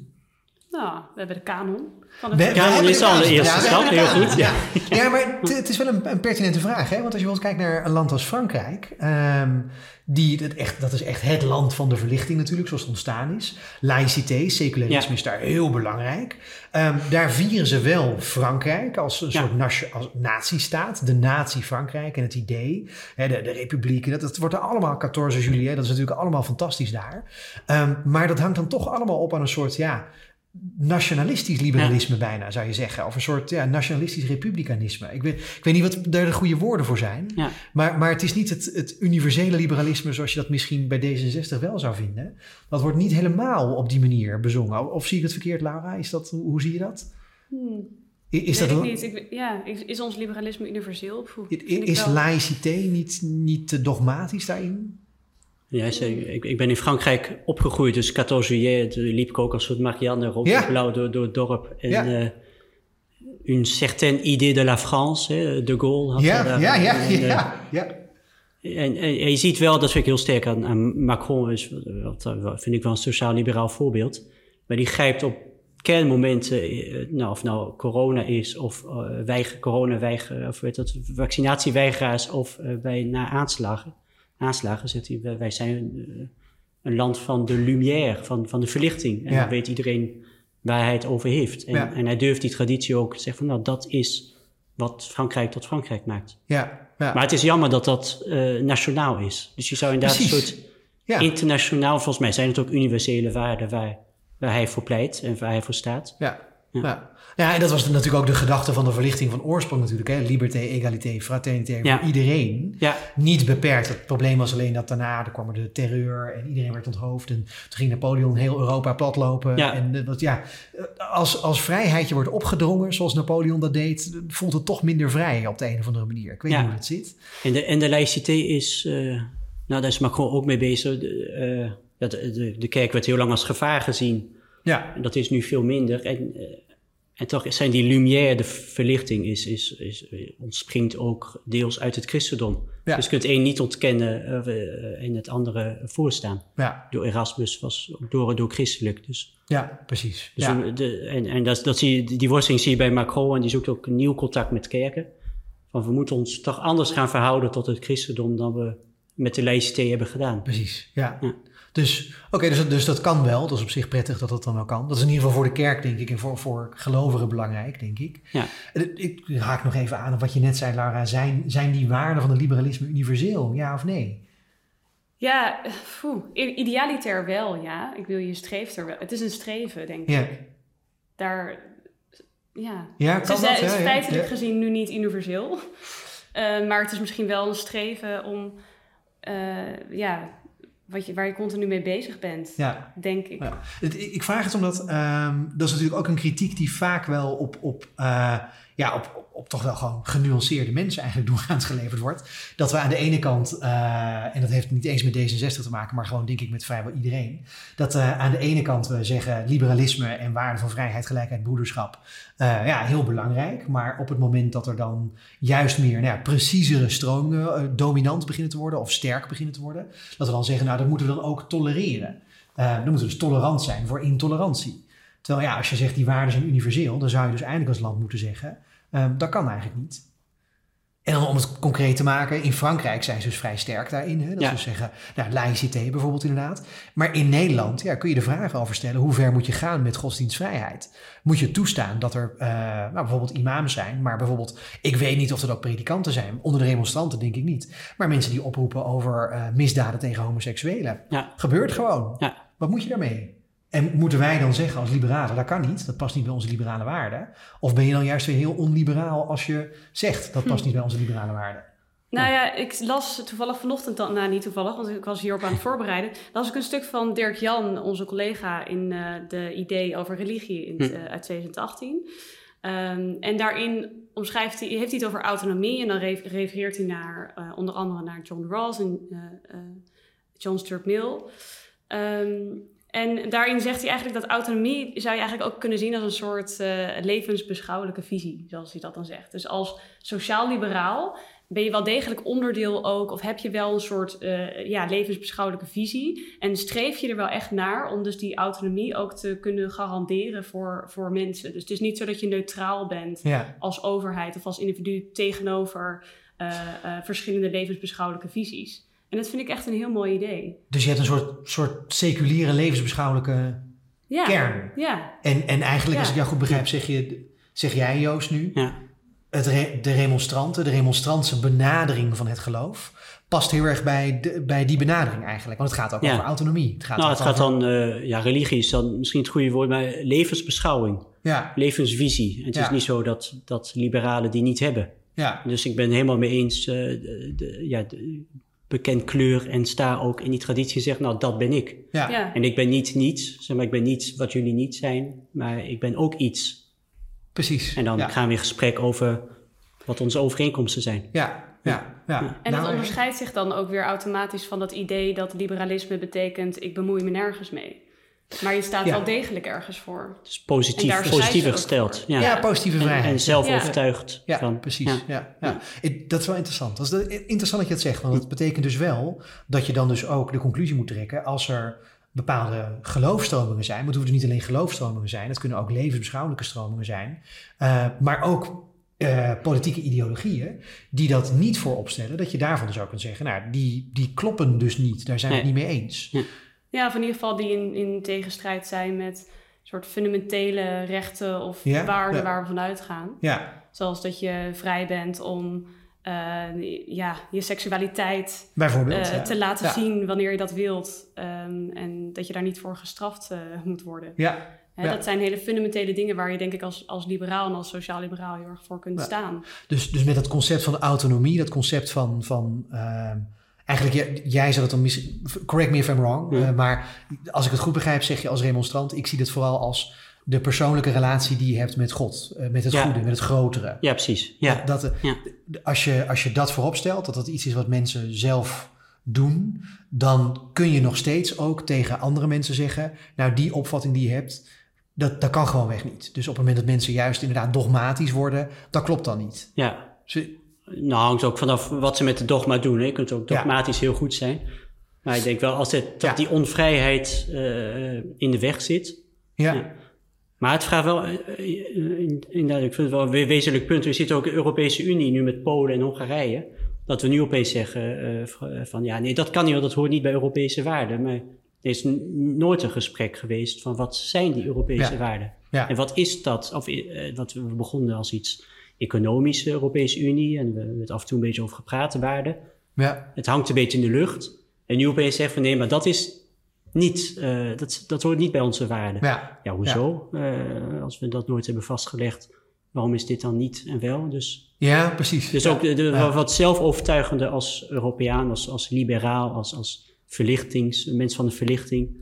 Nou, we hebben de kanon. Van de Kanon hebben is de al de eerste stap, heel goed, Ja, ja maar het, is wel een, een pertinente vraag. Hè? Want als je bijvoorbeeld kijkt naar een land als Frankrijk... ehm, die, dat, echt, dat is echt het land van de verlichting natuurlijk, zoals het ontstaan is. Laïcité, secularisme Ja. is daar heel belangrijk. Ehm, daar vieren ze wel Frankrijk als een Ja. soort nation, als nazistaat. De natie Frankrijk en het idee. Hè, de, de republiek. Dat, dat wordt er allemaal 14 juli. Hè? Dat is natuurlijk allemaal fantastisch daar. Ehm, maar dat hangt dan toch allemaal op aan een soort... Ja, nationalistisch liberalisme bijna, zou je zeggen. Of een soort ja, nationalistisch republikanisme. Ik weet, ik weet niet wat daar de goede woorden voor zijn. Ja. Maar, maar het is niet het, het universele liberalisme zoals je dat misschien bij D66 wel zou vinden. Dat wordt niet helemaal op die manier bezongen. Of zie ik het verkeerd, Laura? Is dat, hoe zie je dat? Hmm, Is, weet dat, ik niet. Ik, ja, is, is ons liberalisme universeel? Of is laïcité niet, niet te dogmatisch daarin? Ja. Ik, ik ben in Frankrijk opgegroeid, dus 14 juillet liep ik ook als soort Marianne rood Ja. en blauw door, door het dorp. En Ja. eh, une certaine idée de la France, hè, de Gaulle had Ja, daar- ja, ja, en, eh, ja, ja. En, en, en je ziet wel, dat vind ik heel sterk aan, aan Macron, is, wat, eh, wat vind ik wel een sociaal-liberaal voorbeeld. Maar die grijpt op kernmomenten, eh, nou, of nou corona is, of uh, weiger, corona weiger, of weet dat, vaccinatieweigeraars, of uh, bij na aanslagen. Aanslagen zegt hij, wij, zijn uh, een land van de lumière, van, van de verlichting. En Ja. dan weet iedereen waar hij het over heeft. En, Ja. en hij durft die traditie ook te zeggen van, nou, dat is wat Frankrijk tot Frankrijk maakt. ja, ja. Maar het is jammer dat dat uh, nationaal is. Dus je zou inderdaad Precies. een soort ja. internationaal, volgens mij zijn het ook universele waarden waar waar hij voor pleit en waar hij voor staat. Ja. Ja. Ja. En dat was natuurlijk ook de gedachte van de verlichting van oorsprong natuurlijk. Hè? Liberté, egalité, fraternité Ja. voor iedereen. Ja, Niet beperkt. Het probleem was alleen dat daarna er kwam er de terreur en iedereen werd onthoofd. En toen ging Napoleon heel Europa platlopen. Ja. En eh, wat, ja, eh, als, als vrijheidje wordt opgedrongen, zoals Napoleon dat deed, voelt het toch minder vrij op de een of andere manier. Ik weet niet hoe dat zit. en de, en de laïcité is, eh, nou daar is Macron ook mee bezig. De, eh, dat de, de, de kerk werd heel lang als gevaar gezien. Ja, En dat is nu veel minder. En, eh, en toch zijn die lumière, de verlichting, is, is, is, ontspringt ook deels uit het christendom. Ja. Dus je kunt het een niet ontkennen eh, en het andere voorstaan. ja, Door Erasmus was ook door, door christelijk. Dus, ja precies. dus ja. de, en en dat, dat zie je, die worsteling zie je bij Macron en die zoekt ook een nieuw contact met kerken. Van we moeten ons toch anders gaan verhouden tot het christendom dan we met de laïcité hebben gedaan. Precies, ja. Ja. Dus, oké, dus, dat- dus dat kan wel. Dat is op zich prettig dat dat dan wel kan. Dat is in ieder geval voor de kerk, denk ik, en voor, voor gelovigen belangrijk, denk ik. Ja. Ik haak nog even aan op wat je net zei, Laura. Zijn, zijn die waarden van het liberalisme universeel, ja of nee? Ja, poeh, idealiter wel, ja. Ik wil je streeft er wel. Het is een streven, denk ik. Ja, Daar, ja. ja Het kan is, dat? eh, het is Ja, feitelijk ja. gezien nu niet universeel. Eh, maar het is misschien wel een streven om, eh, ja, wat je, waar je continu mee bezig bent, Ja. denk ik. Ja. Ik vraag het omdat ehm, dat is natuurlijk ook een kritiek die vaak wel op, op, eh, ja, op, op, toch wel gewoon genuanceerde mensen eigenlijk doorgaans geleverd wordt. Dat we aan de ene kant, eh, en dat heeft niet eens met D66 te maken, maar gewoon denk ik met vrijwel iedereen. Dat eh, aan de ene kant we zeggen liberalisme en waarden van vrijheid, gelijkheid, broederschap. eh, ja, heel belangrijk. Maar op het moment dat er dan juist meer nou ja, preciezere stromingen dominant beginnen te worden of sterk beginnen te worden. Dat we dan zeggen, nou dat moeten we dan ook tolereren. Dan moeten we dus tolerant zijn voor intolerantie. Terwijl ja, als je zegt die waarden zijn universeel, dan zou je dus eindelijk als land moeten zeggen, ehm, dat kan eigenlijk niet. En dan om het concreet te maken, in Frankrijk zijn ze dus vrij sterk daarin. Hè? Dat Ja. ze zeggen, nou, laïcité bijvoorbeeld inderdaad. Maar in Nederland ja, kun je de vraag over stellen, hoe ver moet je gaan met godsdienstvrijheid? Moet je toestaan dat er eh, nou, bijvoorbeeld imams zijn, maar bijvoorbeeld, ik weet niet of er ook predikanten zijn. Onder de demonstranten denk ik niet. Maar mensen die oproepen over eh, misdaden tegen homoseksuelen. Ja. Gebeurt gewoon. Ja. Wat moet je daarmee? En moeten wij dan zeggen als liberalen, dat kan niet, dat past niet bij onze liberale waarden? Of ben je dan juist weer heel onliberaal als je zegt, dat past niet bij onze liberale waarden? Nou ja, ik las toevallig vanochtend, dan, nou niet toevallig, want ik was hierop aan het voorbereiden. las ik een stuk van Dirk Jan, onze collega in eh, de idee over religie in, Hm. eh, uit 2018. Ehm, en daarin omschrijft hij, heeft hij het over autonomie en dan re- refereert hij naar eh, onder andere naar John Rawls en eh, eh, John Stuart Mill. Ehm, en daarin zegt hij eigenlijk dat autonomie zou je eigenlijk ook kunnen zien als een soort eh, levensbeschouwelijke visie, zoals hij dat dan zegt. Dus als sociaal-liberaal ben je wel degelijk onderdeel ook, of heb je wel een soort eh, ja, levensbeschouwelijke visie. En streef je er wel echt naar om dus die autonomie ook te kunnen garanderen voor, voor mensen. Dus het is niet zo dat je neutraal bent Ja, als overheid of als individu tegenover eh, verschillende levensbeschouwelijke visies. En dat vind ik echt een heel mooi idee. dus je hebt een soort, soort seculiere levensbeschouwelijke Ja, kern. ja, En, en eigenlijk, Ja. als ik jou goed begrijp, zeg, je, zeg jij Joost nu, Ja. het re- de remonstranten, de remonstrantse benadering van het geloof, past heel erg bij, de, bij die benadering eigenlijk. Want het gaat ook Ja. over autonomie. Het gaat Nou, het gaat over- dan, eh, ja, religie is dan misschien het goede woord, maar levensbeschouwing, Ja, levensvisie. Het Ja. is niet zo dat, dat liberalen die niet hebben. ja, Dus ik ben helemaal mee eens, eh, de, de- ja, de, bekend kleur en sta ook in die traditie zeg, nou dat ben ik. ja, ja. En ik ben niet niets, zeg maar, ik ben niet wat jullie niet zijn, maar ik ben ook iets. precies. En dan ja. gaan we in gesprek over wat onze overeenkomsten zijn. Ja, ja, ja. En Nou, dat onderscheidt zich dan ook weer automatisch van dat idee dat liberalisme betekent ik bemoei me nergens mee. Maar je staat Ja. wel degelijk ergens voor. Dus positief, ook gesteld. voor. Ja. Ja, positieve En, vrijheid. en zelf Ja. overtuigd Ja, van. precies. Ja. Ja. Dat is wel interessant. Dat is de- interessant dat je het zegt. Want het betekent dus wel dat je dan dus ook de conclusie moet trekken als er bepaalde geloofstromingen zijn. Maar het hoeven dus niet alleen geloofstromingen zijn. Het kunnen ook levensbeschouwelijke stromingen zijn. Eh, maar ook eh, politieke ideologieën die dat niet voorop stellen. Dat je daarvan dus ook kunt zeggen, nou, die, die kloppen dus niet. Daar zijn we het niet mee eens. Ja, of in ieder geval die in, in tegenstrijd zijn met soort fundamentele rechten of Ja, waarden ja. waar we vanuit gaan. Ja, Zoals dat je vrij bent om eh, ja, je seksualiteit Bijvoorbeeld. eh, ja. te laten Ja. zien wanneer je dat wilt. Ehm, en dat je daar niet voor gestraft eh, moet worden. Ja, Ja. Dat zijn hele fundamentele dingen waar je denk ik als, als liberaal en als sociaal-liberaal heel erg voor kunt Ja. staan. dus, dus met dat concept van autonomie, dat concept van. van ehm, eigenlijk, jij, zou het dan mis, Correct me if I'm wrong. Ja. eh, maar als ik het goed begrijp, zeg je als remonstrant. Ik zie dit vooral als de persoonlijke relatie die je hebt met God. eh, met het Ja. goede, met het grotere. Ja, precies. Ja. Dat, dat, Ja. als, je, als je dat voorop stelt, dat dat iets is wat mensen zelf doen, dan kun je nog steeds ook tegen andere mensen zeggen: Nou, die opvatting die je hebt, dat, dat kan gewoonweg niet. Dus op het moment dat mensen juist inderdaad dogmatisch worden, dat klopt dan niet. ja. Nou, hangt ook vanaf wat ze met de dogma doen. Hè. Je kunt ook Ja. dogmatisch heel goed zijn. Maar ik denk wel als het, dat Ja. die onvrijheid eh, in de weg zit. ja, Ja. Maar het vraagt wel, eh, eh, in- inderdaad, ik vind het wel een we- wezenlijk punt. We zitten ook in de Europese Unie nu met Polen en Hongarije. Dat we nu opeens zeggen van ja, nee, dat kan niet, want dat hoort niet bij Europese waarden. Maar er is nooit een gesprek geweest van wat zijn die Europese Ja. waarden? En wat is dat? Of eh, wat we begonnen als iets economische Europese Unie en we hebben het af en toe een beetje over gepraat, waarden. ja, Het hangt een beetje in de lucht. En nu opeens zeggen we nee, maar dat is niet, eh, dat, dat hoort niet bij onze waarden. ja, Ja, hoezo? Eh, als we dat nooit hebben vastgelegd, waarom is dit dan niet en wel? Dus, ja, precies. dus Ja. ook de, de- wat zelfovertuigende als Europeaan, als, als liberaal, als, als verlichtings, een mens van de verlichting.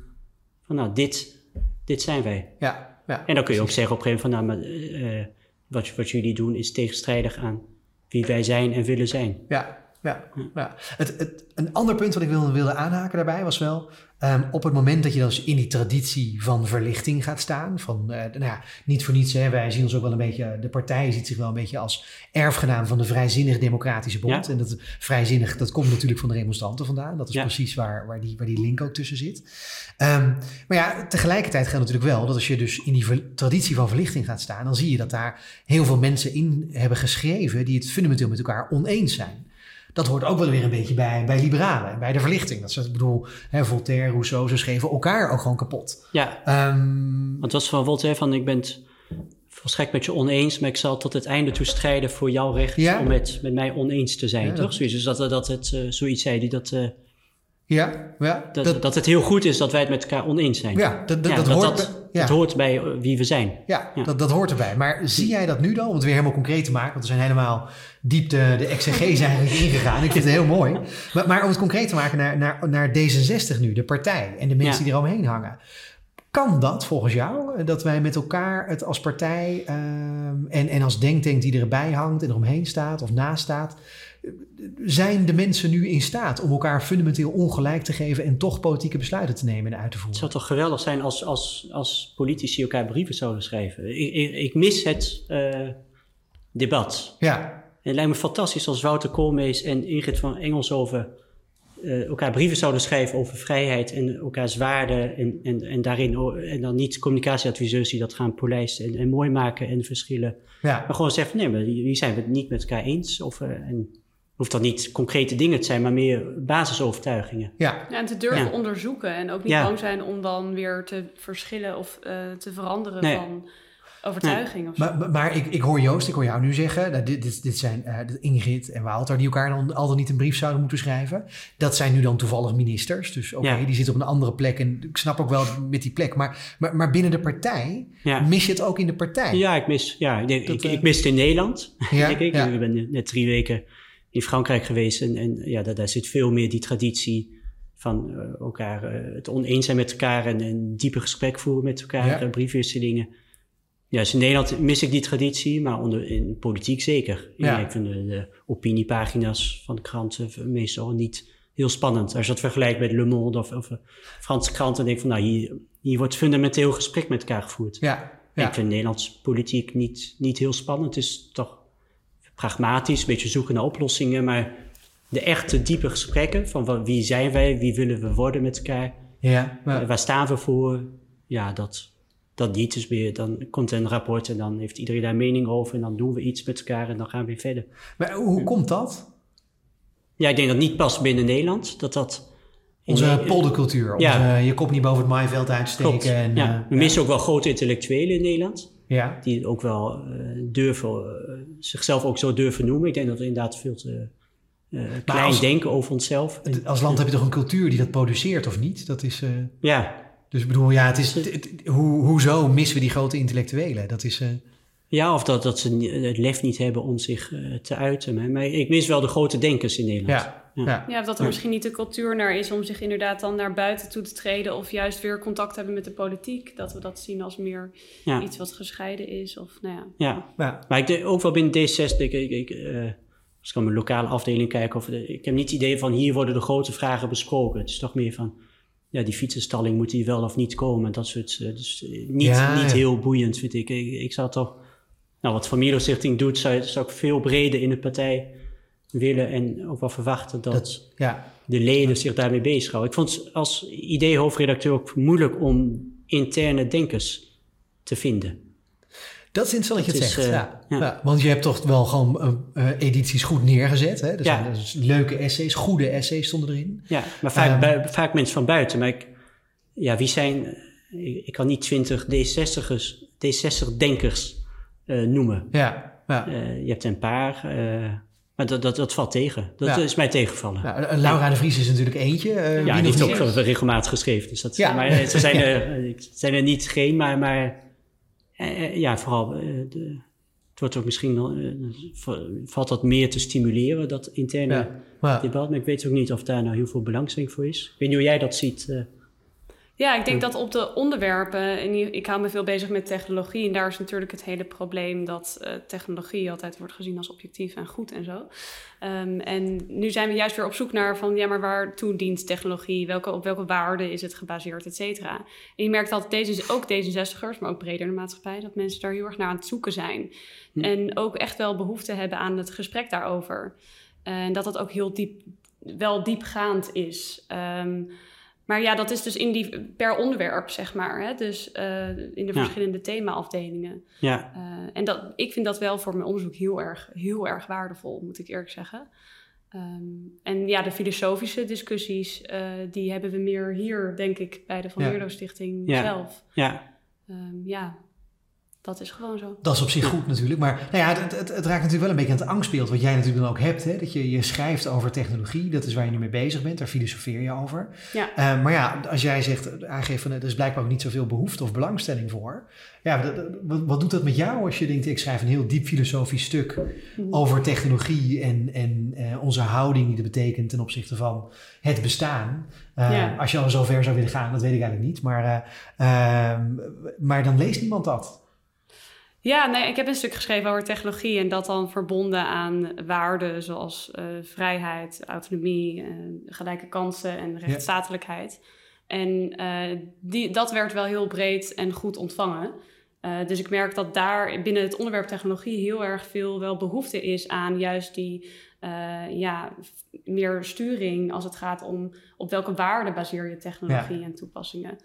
Van nou, dit, dit zijn wij. Ja, ja, En dan kun je ook zeggen op een gegeven moment, van, nou, maar, eh, wat, jullie doen is tegenstrijdig aan wie wij zijn en willen zijn. Ja, ja, ja. Het, het, een ander punt wat ik wilde, wilde aanhaken daarbij was wel... ehm, op het moment dat je dus in die traditie van verlichting gaat staan... Van, eh, nou ja, niet voor niets, hè, wij zien ons ook wel een beetje... De partij ziet zich wel een beetje als erfgenaam van de Vrijzinnig Democratische Bond. Ja. En dat vrijzinnig, dat komt natuurlijk van de remonstranten vandaan. Dat is Ja. precies waar, waar, die, waar die link ook tussen zit. Ehm, maar ja, tegelijkertijd geldt natuurlijk wel dat als je dus in die traditie van verlichting gaat staan... dan zie je dat daar heel veel mensen in hebben geschreven... die het fundamenteel met elkaar oneens zijn. Dat hoort ook wel weer een beetje bij, bij liberalen en bij de verlichting. Dat is, ik bedoel, hè, Voltaire, Rousseau, ze schreven elkaar ook gewoon kapot. Ja, Ehm, want het was van Voltaire van ik ben het volstrekt met je oneens, maar ik zal tot het einde toe strijden voor jouw recht Ja. om met, met mij oneens te zijn, Ja, toch? Zoiets, dus dat, dat het, eh, zoiets zei die dat, eh, ja, ja, dat, dat, het heel goed is dat wij het met elkaar oneens zijn. ja, dat, dat, Ja, dat dat, hoort, dat, ja, hoort bij eh, wie we zijn. ja, ja. Dat, dat hoort erbij. Maar zie jij dat nu dan? Om het weer helemaal concreet te maken, want we zijn helemaal diep de, de exegese eigenlijk ingegaan. Ik vind het heel mooi. Maar, maar om het concreet te maken naar, naar, naar D66 nu, de partij en de mensen die eromheen hangen. Kan dat volgens jou, eh, dat wij met elkaar het als partij ehm, en, en als denktank die erbij hangt en eromheen staat of naast staat, zijn de mensen nu in staat om elkaar fundamenteel ongelijk te geven en toch politieke besluiten te nemen en uit te Het voeren? zou toch geweldig zijn als, als, als politici elkaar brieven zouden schrijven. Ik, ik, ik mis het eh, debat. Ja, Het lijkt me fantastisch als Wouter Koolmees en Ingrid van Engelshoven eh, elkaar brieven zouden schrijven over vrijheid en elkaars waarden. En, en, en daarin en dan niet communicatieadviseurs die dat gaan polijsten en, en mooi maken en verschillen. ja, Maar gewoon zeggen: nee, maar hier zijn we het niet met elkaar eens. Of, eh, en hoeft dan niet concrete dingen te zijn, maar meer basisovertuigingen. ja, Ja, en te durven Ja. onderzoeken en ook niet Ja. bang zijn om dan weer te verschillen of eh, te veranderen Nee. van overtuiging. Of zo. Maar, maar- maar ik, ik hoor Joost, ik hoor jou nu zeggen, nou, dit, dit, dit zijn eh, Ingrid en Wouter die elkaar dan al dan niet een brief zouden moeten schrijven. Dat zijn nu dan toevallig ministers, dus oké, Ja. die zitten op een andere plek en ik snap ook wel met die plek. Maar, maar, maar binnen de partij, Ja. mis je het ook in de partij? Ja, ik mis, ja, ik, denk, Dat, ik, eh, ik mis het in Nederland. Ja, denk ik. ja. Ik ben net drie weken in Frankrijk geweest en, en ja, daar, daar zit veel meer die traditie van eh, elkaar eh, het oneens zijn met elkaar en een diepe gesprek voeren met elkaar, Ja. eh, briefwisselingen. Ja, dus in Nederland mis ik die traditie, maar onder, in politiek zeker. Ja. Ik vind de, de opiniepagina's van de kranten meestal niet heel spannend. Als je dat vergelijkt met Le Monde of, of Franse kranten, denk ik van nou, hier, hier wordt fundamenteel gesprek met elkaar gevoerd. Ja, ja. Ik vind Nederlands politiek niet, niet heel spannend. Het is toch pragmatisch, een beetje zoeken naar oplossingen. Maar de echte diepe gesprekken van wie zijn wij, wie willen we worden met elkaar, ja, maar- eh, waar staan we voor, ja, dat, dat niet. Dus weer, dan komt er een rapport en dan heeft iedereen daar mening over en dan doen we iets met elkaar en dan gaan we weer verder. maar hoe komt dat? Ja, ik denk dat niet past binnen Nederland, dat dat... Onze poldercultuur, onze, Ja. je kop niet boven het maaiveld uitsteken. En, ja. eh, We missen ook wel grote intellectuelen in Nederland. Ja. Die ook wel eh, durven, eh, zichzelf ook zo durven noemen. Ik denk dat we inderdaad veel te eh, klein als- denken over onszelf. Als land heb je toch een cultuur die dat produceert of niet? Dat is, ja, dus ik bedoel, ja, het is, het- het- hoe, hoezo missen we die grote intellectuelen? Dat is, ja, of dat, dat ze het lef niet hebben om zich te uiten. Maar, maar ik mis wel de grote denkers in Nederland. ja, Ja. ja. Dat er misschien niet de cultuur naar is om zich inderdaad dan naar buiten toe te treden. Of juist weer contact hebben met de politiek. Dat we dat zien als meer Ja. iets wat gescheiden is. Of nou ja. Ja. Ja. Maar ik denk ook wel binnen D66, ik, ik, ik, eh, als ik aan mijn lokale afdeling kijk, of, de- ik heb niet het idee van hier worden de grote vragen besproken. Het is toch meer van, ja, die fietsenstalling moet hier wel of niet komen. Dat soort, eh, dus eh, niet, Ja, niet ja. heel boeiend vind ik. ik. Ik zou toch, nou wat Familie Stichting doet, zou, zou ik veel breder in de partij willen en ook wel verwachten dat, Dat- ja. de leden zich daarmee bezighouden. Ik vond het als idee-hoofdredacteur ook moeilijk om interne denkers te vinden. Dat is interessant dat je Het is, zegt. eh, ja. ja. Ja, want je hebt toch wel gewoon eh, eh, edities goed neergezet. Hè? Er Ja. zijn dus leuke essays, goede essays stonden erin. Ja, maar vaak, Ehm. bui- vaak mensen van buiten. Maar ik, ja, wie zijn... Ik, kan niet twintig D60'ers, D60-denkers eh, noemen. Ja, ja. Je hebt een paar, maar dat, dat, dat valt tegen. Dat Ja. is mij tegengevallen. Nou, Laura de Vries is natuurlijk eentje. eh, ja, die heeft ook regelmatig geschreven. Dus dat, Ja. Maar eh, ze zijn er, eh, zijn er niet geen, maar, maar eh, ja, vooral... eh, de, het wordt ook misschien... eh, valt dat meer te stimuleren, dat interne debat. Maar ik weet ook niet of daar nou heel veel belangstelling voor is. Ik weet niet hoe jij dat ziet. Ja, ik denk dat op de onderwerpen, en ik hou me veel bezig met technologie, en daar is natuurlijk het hele probleem dat eh, technologie altijd wordt gezien als objectief en goed en zo. Ehm, en nu zijn we juist weer op zoek naar van, ja, maar waartoe dient technologie? Welke, op welke waarden is het gebaseerd, et cetera? En je merkt dat deze, ook D66'ers, maar ook breder in de maatschappij, dat mensen daar heel erg naar aan het zoeken zijn. En ook echt wel behoefte hebben aan het gesprek daarover. En dat dat ook heel diep, wel diepgaand is. Ehm, maar ja, dat is dus in die, per onderwerp, zeg maar. Hè? Dus eh, in de Ja. verschillende thema-afdelingen. ja, Eh, en dat, ik vind dat wel voor mijn onderzoek heel erg, heel erg waardevol, moet ik eerlijk zeggen. Ehm, en ja, de filosofische discussies, eh, die hebben we meer hier, denk ik, bij de Van Ja. Mierlo Stichting Ja. zelf. ja, Ehm, ja, dat is gewoon zo. Dat is op zich goed natuurlijk. Maar nou ja, het, het, het raakt natuurlijk wel een beetje aan het angstbeeld wat jij natuurlijk dan ook hebt. Hè? Dat je, je schrijft over technologie, dat is waar je nu mee bezig bent. Daar filosofeer je over. Ja. Eh, maar ja, als jij zegt, aangeeft van er is blijkbaar ook niet zoveel behoefte of belangstelling voor. Ja, dat- wat, wat doet dat met jou als je denkt, ik schrijf een heel diep filosofisch stuk over technologie en, en eh, onze houding die dat betekent ten opzichte van het bestaan. Eh, Ja. Als je al zo ver zou willen gaan, dat weet ik eigenlijk niet. Maar, eh, ehm, maar dan leest niemand dat. Ja, nee, ik heb een stuk geschreven over technologie en dat dan verbonden aan waarden zoals eh, vrijheid, autonomie, eh, gelijke kansen en rechtsstatelijkheid. En eh, die, dat werd wel heel breed en goed ontvangen. Dus ik merk dat daar binnen het onderwerp technologie heel erg veel wel behoefte is aan juist die ja, meer sturing als het gaat om op welke waarden baseer je technologie en toepassingen,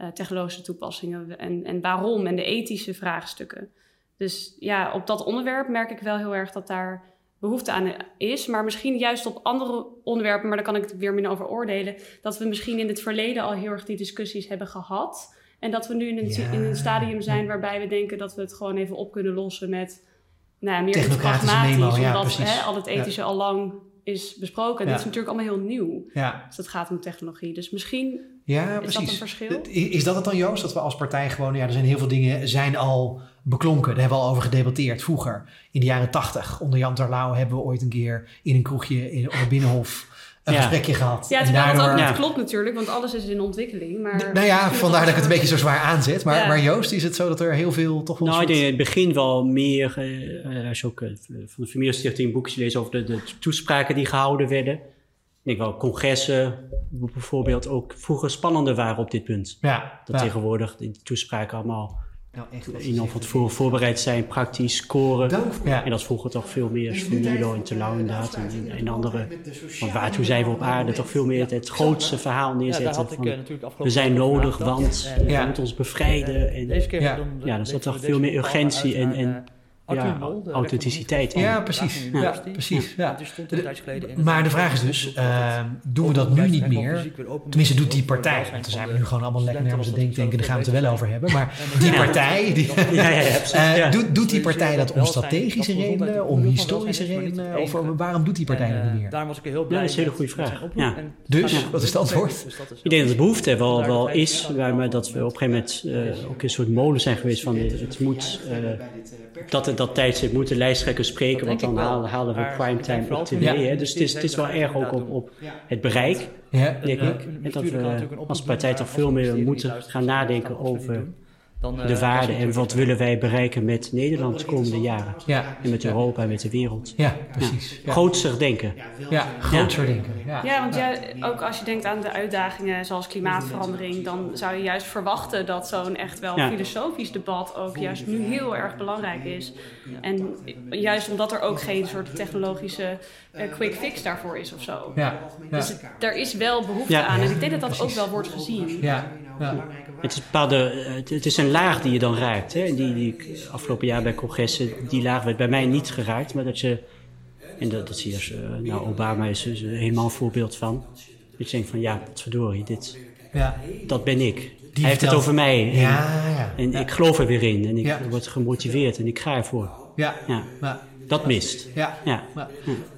eh, technologische toepassingen en, en waarom en de ethische vraagstukken. Dus ja, op dat onderwerp merk ik wel heel erg dat daar behoefte aan is. Maar misschien juist op andere onderwerpen, maar daar kan ik het weer minder over oordelen. Dat we misschien in het verleden al heel erg die discussies hebben gehad. En dat we nu in een, Ja. in een stadium zijn waarbij we denken dat we het gewoon even op kunnen lossen met nou, ja, meer iets pragmatisch. memo, ja, omdat hè, al het ethische al lang is besproken. Dit is natuurlijk allemaal heel nieuw Ja, als het gaat om technologie. Dus misschien ja is precies. dat een verschil. Is dat het dan, Joost? Dat we als partij gewoon, ja, er zijn heel veel dingen zijn al beklonken. Daar hebben we al over gedebatteerd vroeger. In de jaren tachtig, onder Jan Terlouw, hebben we ooit een keer in een kroegje in, op het Binnenhof een Ja. gesprekje gehad. Ja, terwijl het ook niet Ja. klopt natuurlijk, want alles is in ontwikkeling. Maar Nou ja, vandaar dat ik het een beetje zo zwaar aanzet. Maar, Ja. maar Joost, is het zo dat er heel veel toch wel Nou, ik soort- denk in het begin wel meer, eh, eh, als je ook eh, van de familiestichting boekjes leest over de, de toespraken die gehouden werden. Ik denk wel congressen bijvoorbeeld ook vroeger spannender waren op dit punt. Ja, Dat ja. tegenwoordig die toespraken allemaal Nou, echt wat enorm van tevoren voorbereid zijn, praktisch scoren. Ja. En dat vroeger toch veel meer Milo en Terlouw inderdaad en, en, en andere. Want waartoe zijn we op aarde? Toch veel meer het, het grootste verhaal Ja, neerzetten had ik van eh, natuurlijk afgelopen we zijn nodig, want we Ja. moeten ons bevrijden. En, Deze keer Ja. dan- Ja, er zat toch veel meer urgentie en- en ja, authenticiteit in. Ja, precies. Ja, precies. Ja. Maar de vraag is dus, uh, doen we dat nu niet meer? Tenminste, doet die partij, want dan zijn we nu gewoon allemaal lekker nergens te denken, daar gaan we het er wel over hebben. Maar die partij, die, ja, ja, uh, doet, doet die partij dat om strategische redenen, om historische redenen? Of waarom doet die partij dat niet meer? Daar was ik heel blij Ja, dat is een hele goede vraag. Ja. Dus, wat is het antwoord? Ik denk dat de behoefte wel, wel is, maar dat we op een gegeven moment uh, ook een soort molen zijn geweest van het moet, uh, dat het dat tijdstip moeten lijsttrekkers spreken, want dan halen, halen we primetime op tv. Ja. Dus het is, het is wel erg ook op, op het bereik, ja. denk ik. En dat we als partij toch veel meer moeten gaan nadenken over dan, uh, de waarde en wat willen wij bereiken met Nederland de komende jaren. Ja. En met Europa en met de wereld. Ja, precies. Ja. Grootser denken. Ja, grootser denken. Ja, ja want ja, ook als je denkt aan de uitdagingen zoals klimaatverandering, dan zou je juist verwachten dat zo'n echt wel filosofisch debat ook juist nu heel erg belangrijk is. En juist omdat er ook geen soort technologische uh, quick fix daarvoor is of zo. Ja. Dus het, er is wel behoefte aan en ik denk dat dat ook wel wordt gezien. Ja. Ja. Het, is bepaalde, het is een laag die je dan raakt. Hè? Die, die ik afgelopen jaar bij congressen, die laag werd bij mij niet geraakt. Maar dat je, en dat, dat zie je, uh, nou Obama is er helemaal een voorbeeld van. Dat je denkt van ja, wat verdorie, dit, ja. dat ben ik. Die Hij heeft het over mij. En, ja, ja, en ik geloof er weer in. En ik word gemotiveerd en ik ga ervoor. Ja. ja. Dat mist. Ja. ja.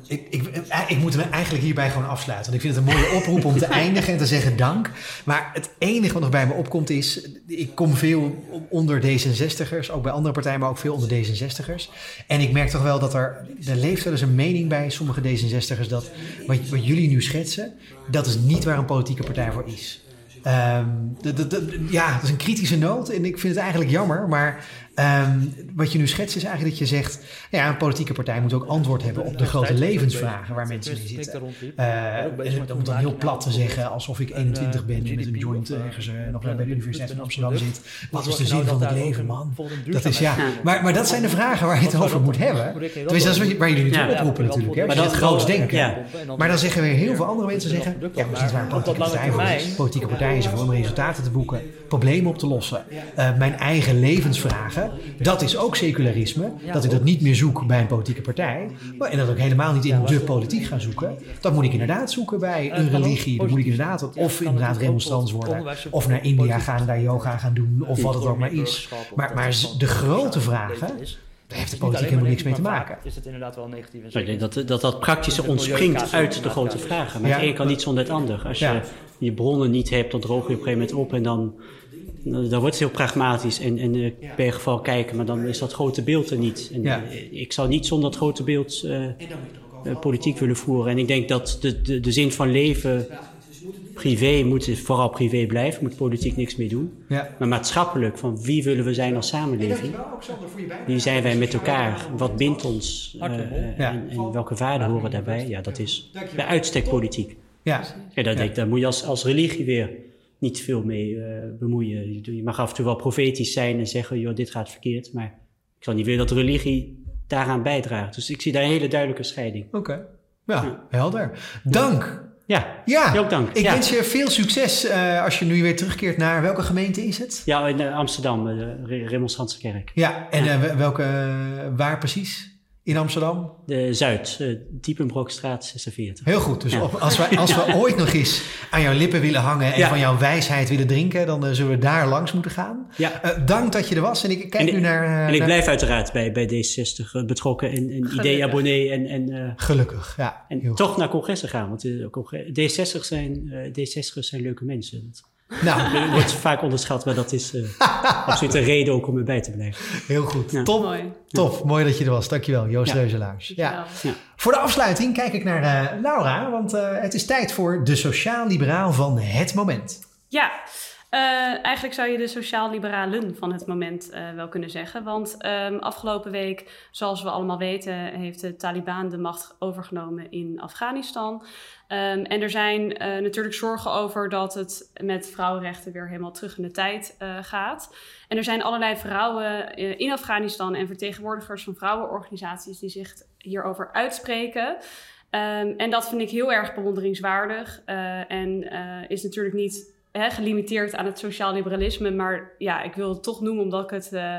Ik, ik, ik moet hem eigenlijk hierbij gewoon afsluiten. Want ik vind het een mooie oproep om te eindigen en te zeggen dank. Maar het enige wat nog bij me opkomt is... Ik kom veel onder D66'ers, ook bij andere partijen, maar ook veel onder D66'ers. En ik merk toch wel dat er... Er leeft wel eens een mening bij sommige D66'ers... dat wat, wat jullie nu schetsen, dat is niet waar een politieke partij voor is. Um, de, de, ja, dat is een kritische noot en ik vind het eigenlijk jammer. Maar um, wat je nu schetst is eigenlijk dat je zegt... ja, een politieke partij moet ook antwoord hebben op de grote levensvragen waar mensen mee zitten. Uh, om dan heel plat te zeggen, alsof ik 21 ben en met een joint ergens uh, nog bij de Universiteit van Amsterdam zit. Wat is de zin van het leven, man? Dat is ja. Maar, maar dat zijn de vragen waar je het over moet hebben. Tenminste, dat is waar jullie natuurlijk oproepen natuurlijk. Hè? Maar dat groots denken. Maar dan zeggen weer heel veel andere mensen zeggen... ja, maar is niet waar een politieke partij voor is. Politieke partij is om resultaten te boeken, problemen op te lossen. Uh, mijn eigen levensvragen dat is ook secularisme. Dat ik dat niet meer zoek bij een politieke partij. Maar, en dat ook helemaal niet in de politiek ga zoeken. Dat moet ik inderdaad zoeken bij een religie. Dan moet ik inderdaad, of inderdaad remonstrant worden. Of naar India gaan, daar yoga gaan doen. Of wat het ook maar is. Maar, maar de grote vragen... Daar heeft de politiek helemaal niks mee te maken. Is het inderdaad wel negatief? Ik denk dat, dat dat praktische ontspringt uit de grote vragen. Maar het een kan niet zonder het ander. Als je je bronnen niet hebt, dan droog je op een gegeven moment op en dan dan wordt het heel pragmatisch en, en uh, per geval kijken, maar dan is dat grote beeld er niet. En, ja. uh, ik zou niet zonder dat grote beeld uh, politiek willen voeren. En ik denk dat de, de, de zin van leven privé moet vooral privé blijven, moet politiek niks meer doen. Ja. Maar maatschappelijk, van wie willen we zijn als samenleving? Wie zijn wij met elkaar? Wat bindt ons? en, en, welke waarden horen daarbij? Ja, dat is bij uitstek politiek. Ja. En dat, denk, moet je als, als religie weer niet veel mee uh, bemoeien. Je mag af en toe wel profetisch zijn en zeggen, joh, dit gaat verkeerd. Maar ik zal niet willen dat religie daaraan bijdraagt. Dus ik zie daar een hele duidelijke scheiding. Oké, ja, helder. Dank. Ja, ja. ook dank. Ik wens je veel succes uh, als je nu weer terugkeert naar welke gemeente is het? Ja, in uh, Amsterdam, de Remonstrantse kerk. Ja, en ja. welke, waar precies? In Amsterdam? De Zuid, uh, Diepenbrokstraat 46. Heel goed. Dus als, we, als we ooit nog eens aan jouw lippen willen hangen en van jouw wijsheid willen drinken, dan uh, zullen we daar langs moeten gaan. Ja. Uh, dank dat je er was. En ik kijk nu naar. en ik blijf uiteraard bij, bij D60 betrokken en, en idee-abonnee. En, en, Gelukkig, ja. En toch naar congressen gaan. Want D60 zijn, D60'ers zijn leuke mensen. Nou. Dat wordt vaak onderschat, maar dat is uh, absoluut een reden ook om erbij te blijven. Heel goed. Ja. Top. Mooi. Tof. Mooi dat je er was. Dankjewel, Joost ja. Reuzelaars. Ja. ja. Voor de afsluiting kijk ik naar uh, Laura, want uh, het is tijd voor de sociaal-liberaal van het moment. Ja, uh, eigenlijk zou je de sociaal-liberalen van het moment uh, wel kunnen zeggen. Want um, afgelopen week, zoals we allemaal weten, heeft de Taliban de macht overgenomen in Afghanistan. Um, en er zijn uh, natuurlijk zorgen over dat het met vrouwenrechten weer helemaal terug in de tijd gaat. En er zijn allerlei vrouwen in Afghanistan en vertegenwoordigers van vrouwenorganisaties die zich hierover uitspreken. Um, en dat vind ik heel erg bewonderingswaardig. en is natuurlijk niet hè, gelimiteerd aan het sociaal liberalisme. Maar ja, ik wil het toch noemen omdat ik het uh,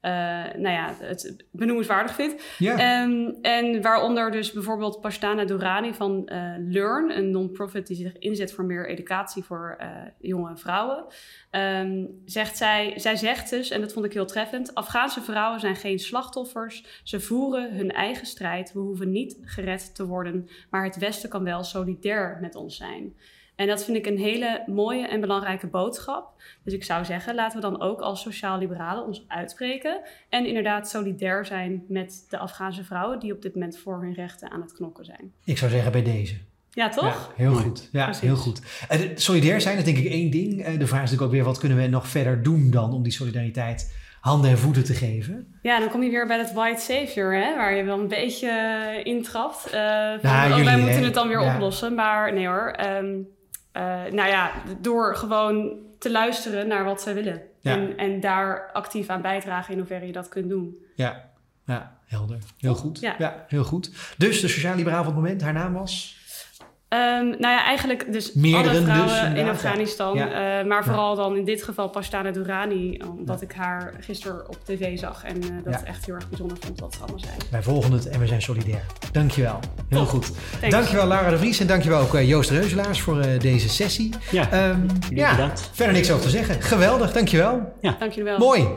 eh, nou ja, het benoemenswaardig vind. Ehm, en waaronder dus bijvoorbeeld Pastana Durani van eh, Learn, een non-profit die zich inzet voor meer educatie voor eh, jonge vrouwen. Ehm, zegt zij, zij zegt dus, en dat vond ik heel treffend: Afghaanse vrouwen zijn geen slachtoffers. Ze voeren hun eigen strijd. We hoeven niet gered te worden, maar het Westen kan wel solidair met ons zijn. En dat vind ik een hele mooie en belangrijke boodschap. Dus ik zou zeggen, laten we dan ook als sociaal-liberalen ons uitspreken. En inderdaad solidair zijn met de Afghaanse vrouwen die op dit moment voor hun rechten aan het knokken zijn. Ik zou zeggen bij deze. Ja, toch? Ja, heel goed. Ja, Precies. heel goed. De- solidair zijn, dat is denk ik één ding. Eh, de vraag is natuurlijk ook weer, wat kunnen we nog verder doen dan om die solidariteit handen en voeten te geven? Ja, dan kom je weer bij dat white savior, hè, waar je wel een beetje eh, intrapt. eh van, Nou, oh, jullie, wij hè? moeten het dan weer Ja. oplossen. Maar nee hoor. ehm, eh, nou ja, door gewoon te luisteren naar wat zij willen. Ja. En, en daar actief aan bijdragen in hoeverre je dat kunt doen. Ja, ja helder. Heel goed. Ja. Ja, heel goed. Dus de sociaal-liberaal van het moment, haar naam was? Ehm, nou ja, eigenlijk dus alle vrouwen dus, in Afghanistan. ja. eh, maar vooral dan in dit geval Pastana Durani. Omdat ik haar gisteren op tv zag. En eh, dat Ja. echt heel erg bijzonder vond wat ze allemaal zei. Wij volgen het en we zijn solidair. Dankjewel. Heel Top. goed. Thanks. Dankjewel Lara de Vries en dankjewel ook eh, Joost Reuzelaars voor eh, deze sessie. Ja, Ehm, ja, bedankt. verder niks over te zeggen. Geweldig, dankjewel. Dank jullie wel. Mooi.